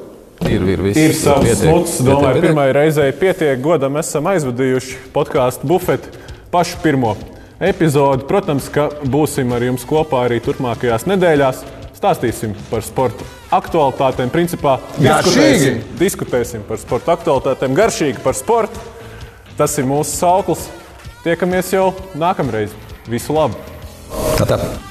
Ir, ir, viss, Ir savs pietiek, pietiek, domāju, pirmā reizē pietiek. Godam esam aizvadījuši podkāstu bufeti pašu pirmo epizodi. Protams, ka būsim ar jums kopā arī turpmākajās nedēļās. Stāstīsim par sporta aktualitātēm. Principā diskutēsim, diskutēsim par sporta aktualitātēm. Garšīgi par sportu. Tas ir mūsu sauklis. Tiekamies jau nākamreiz. Visu labu! Tā, tā.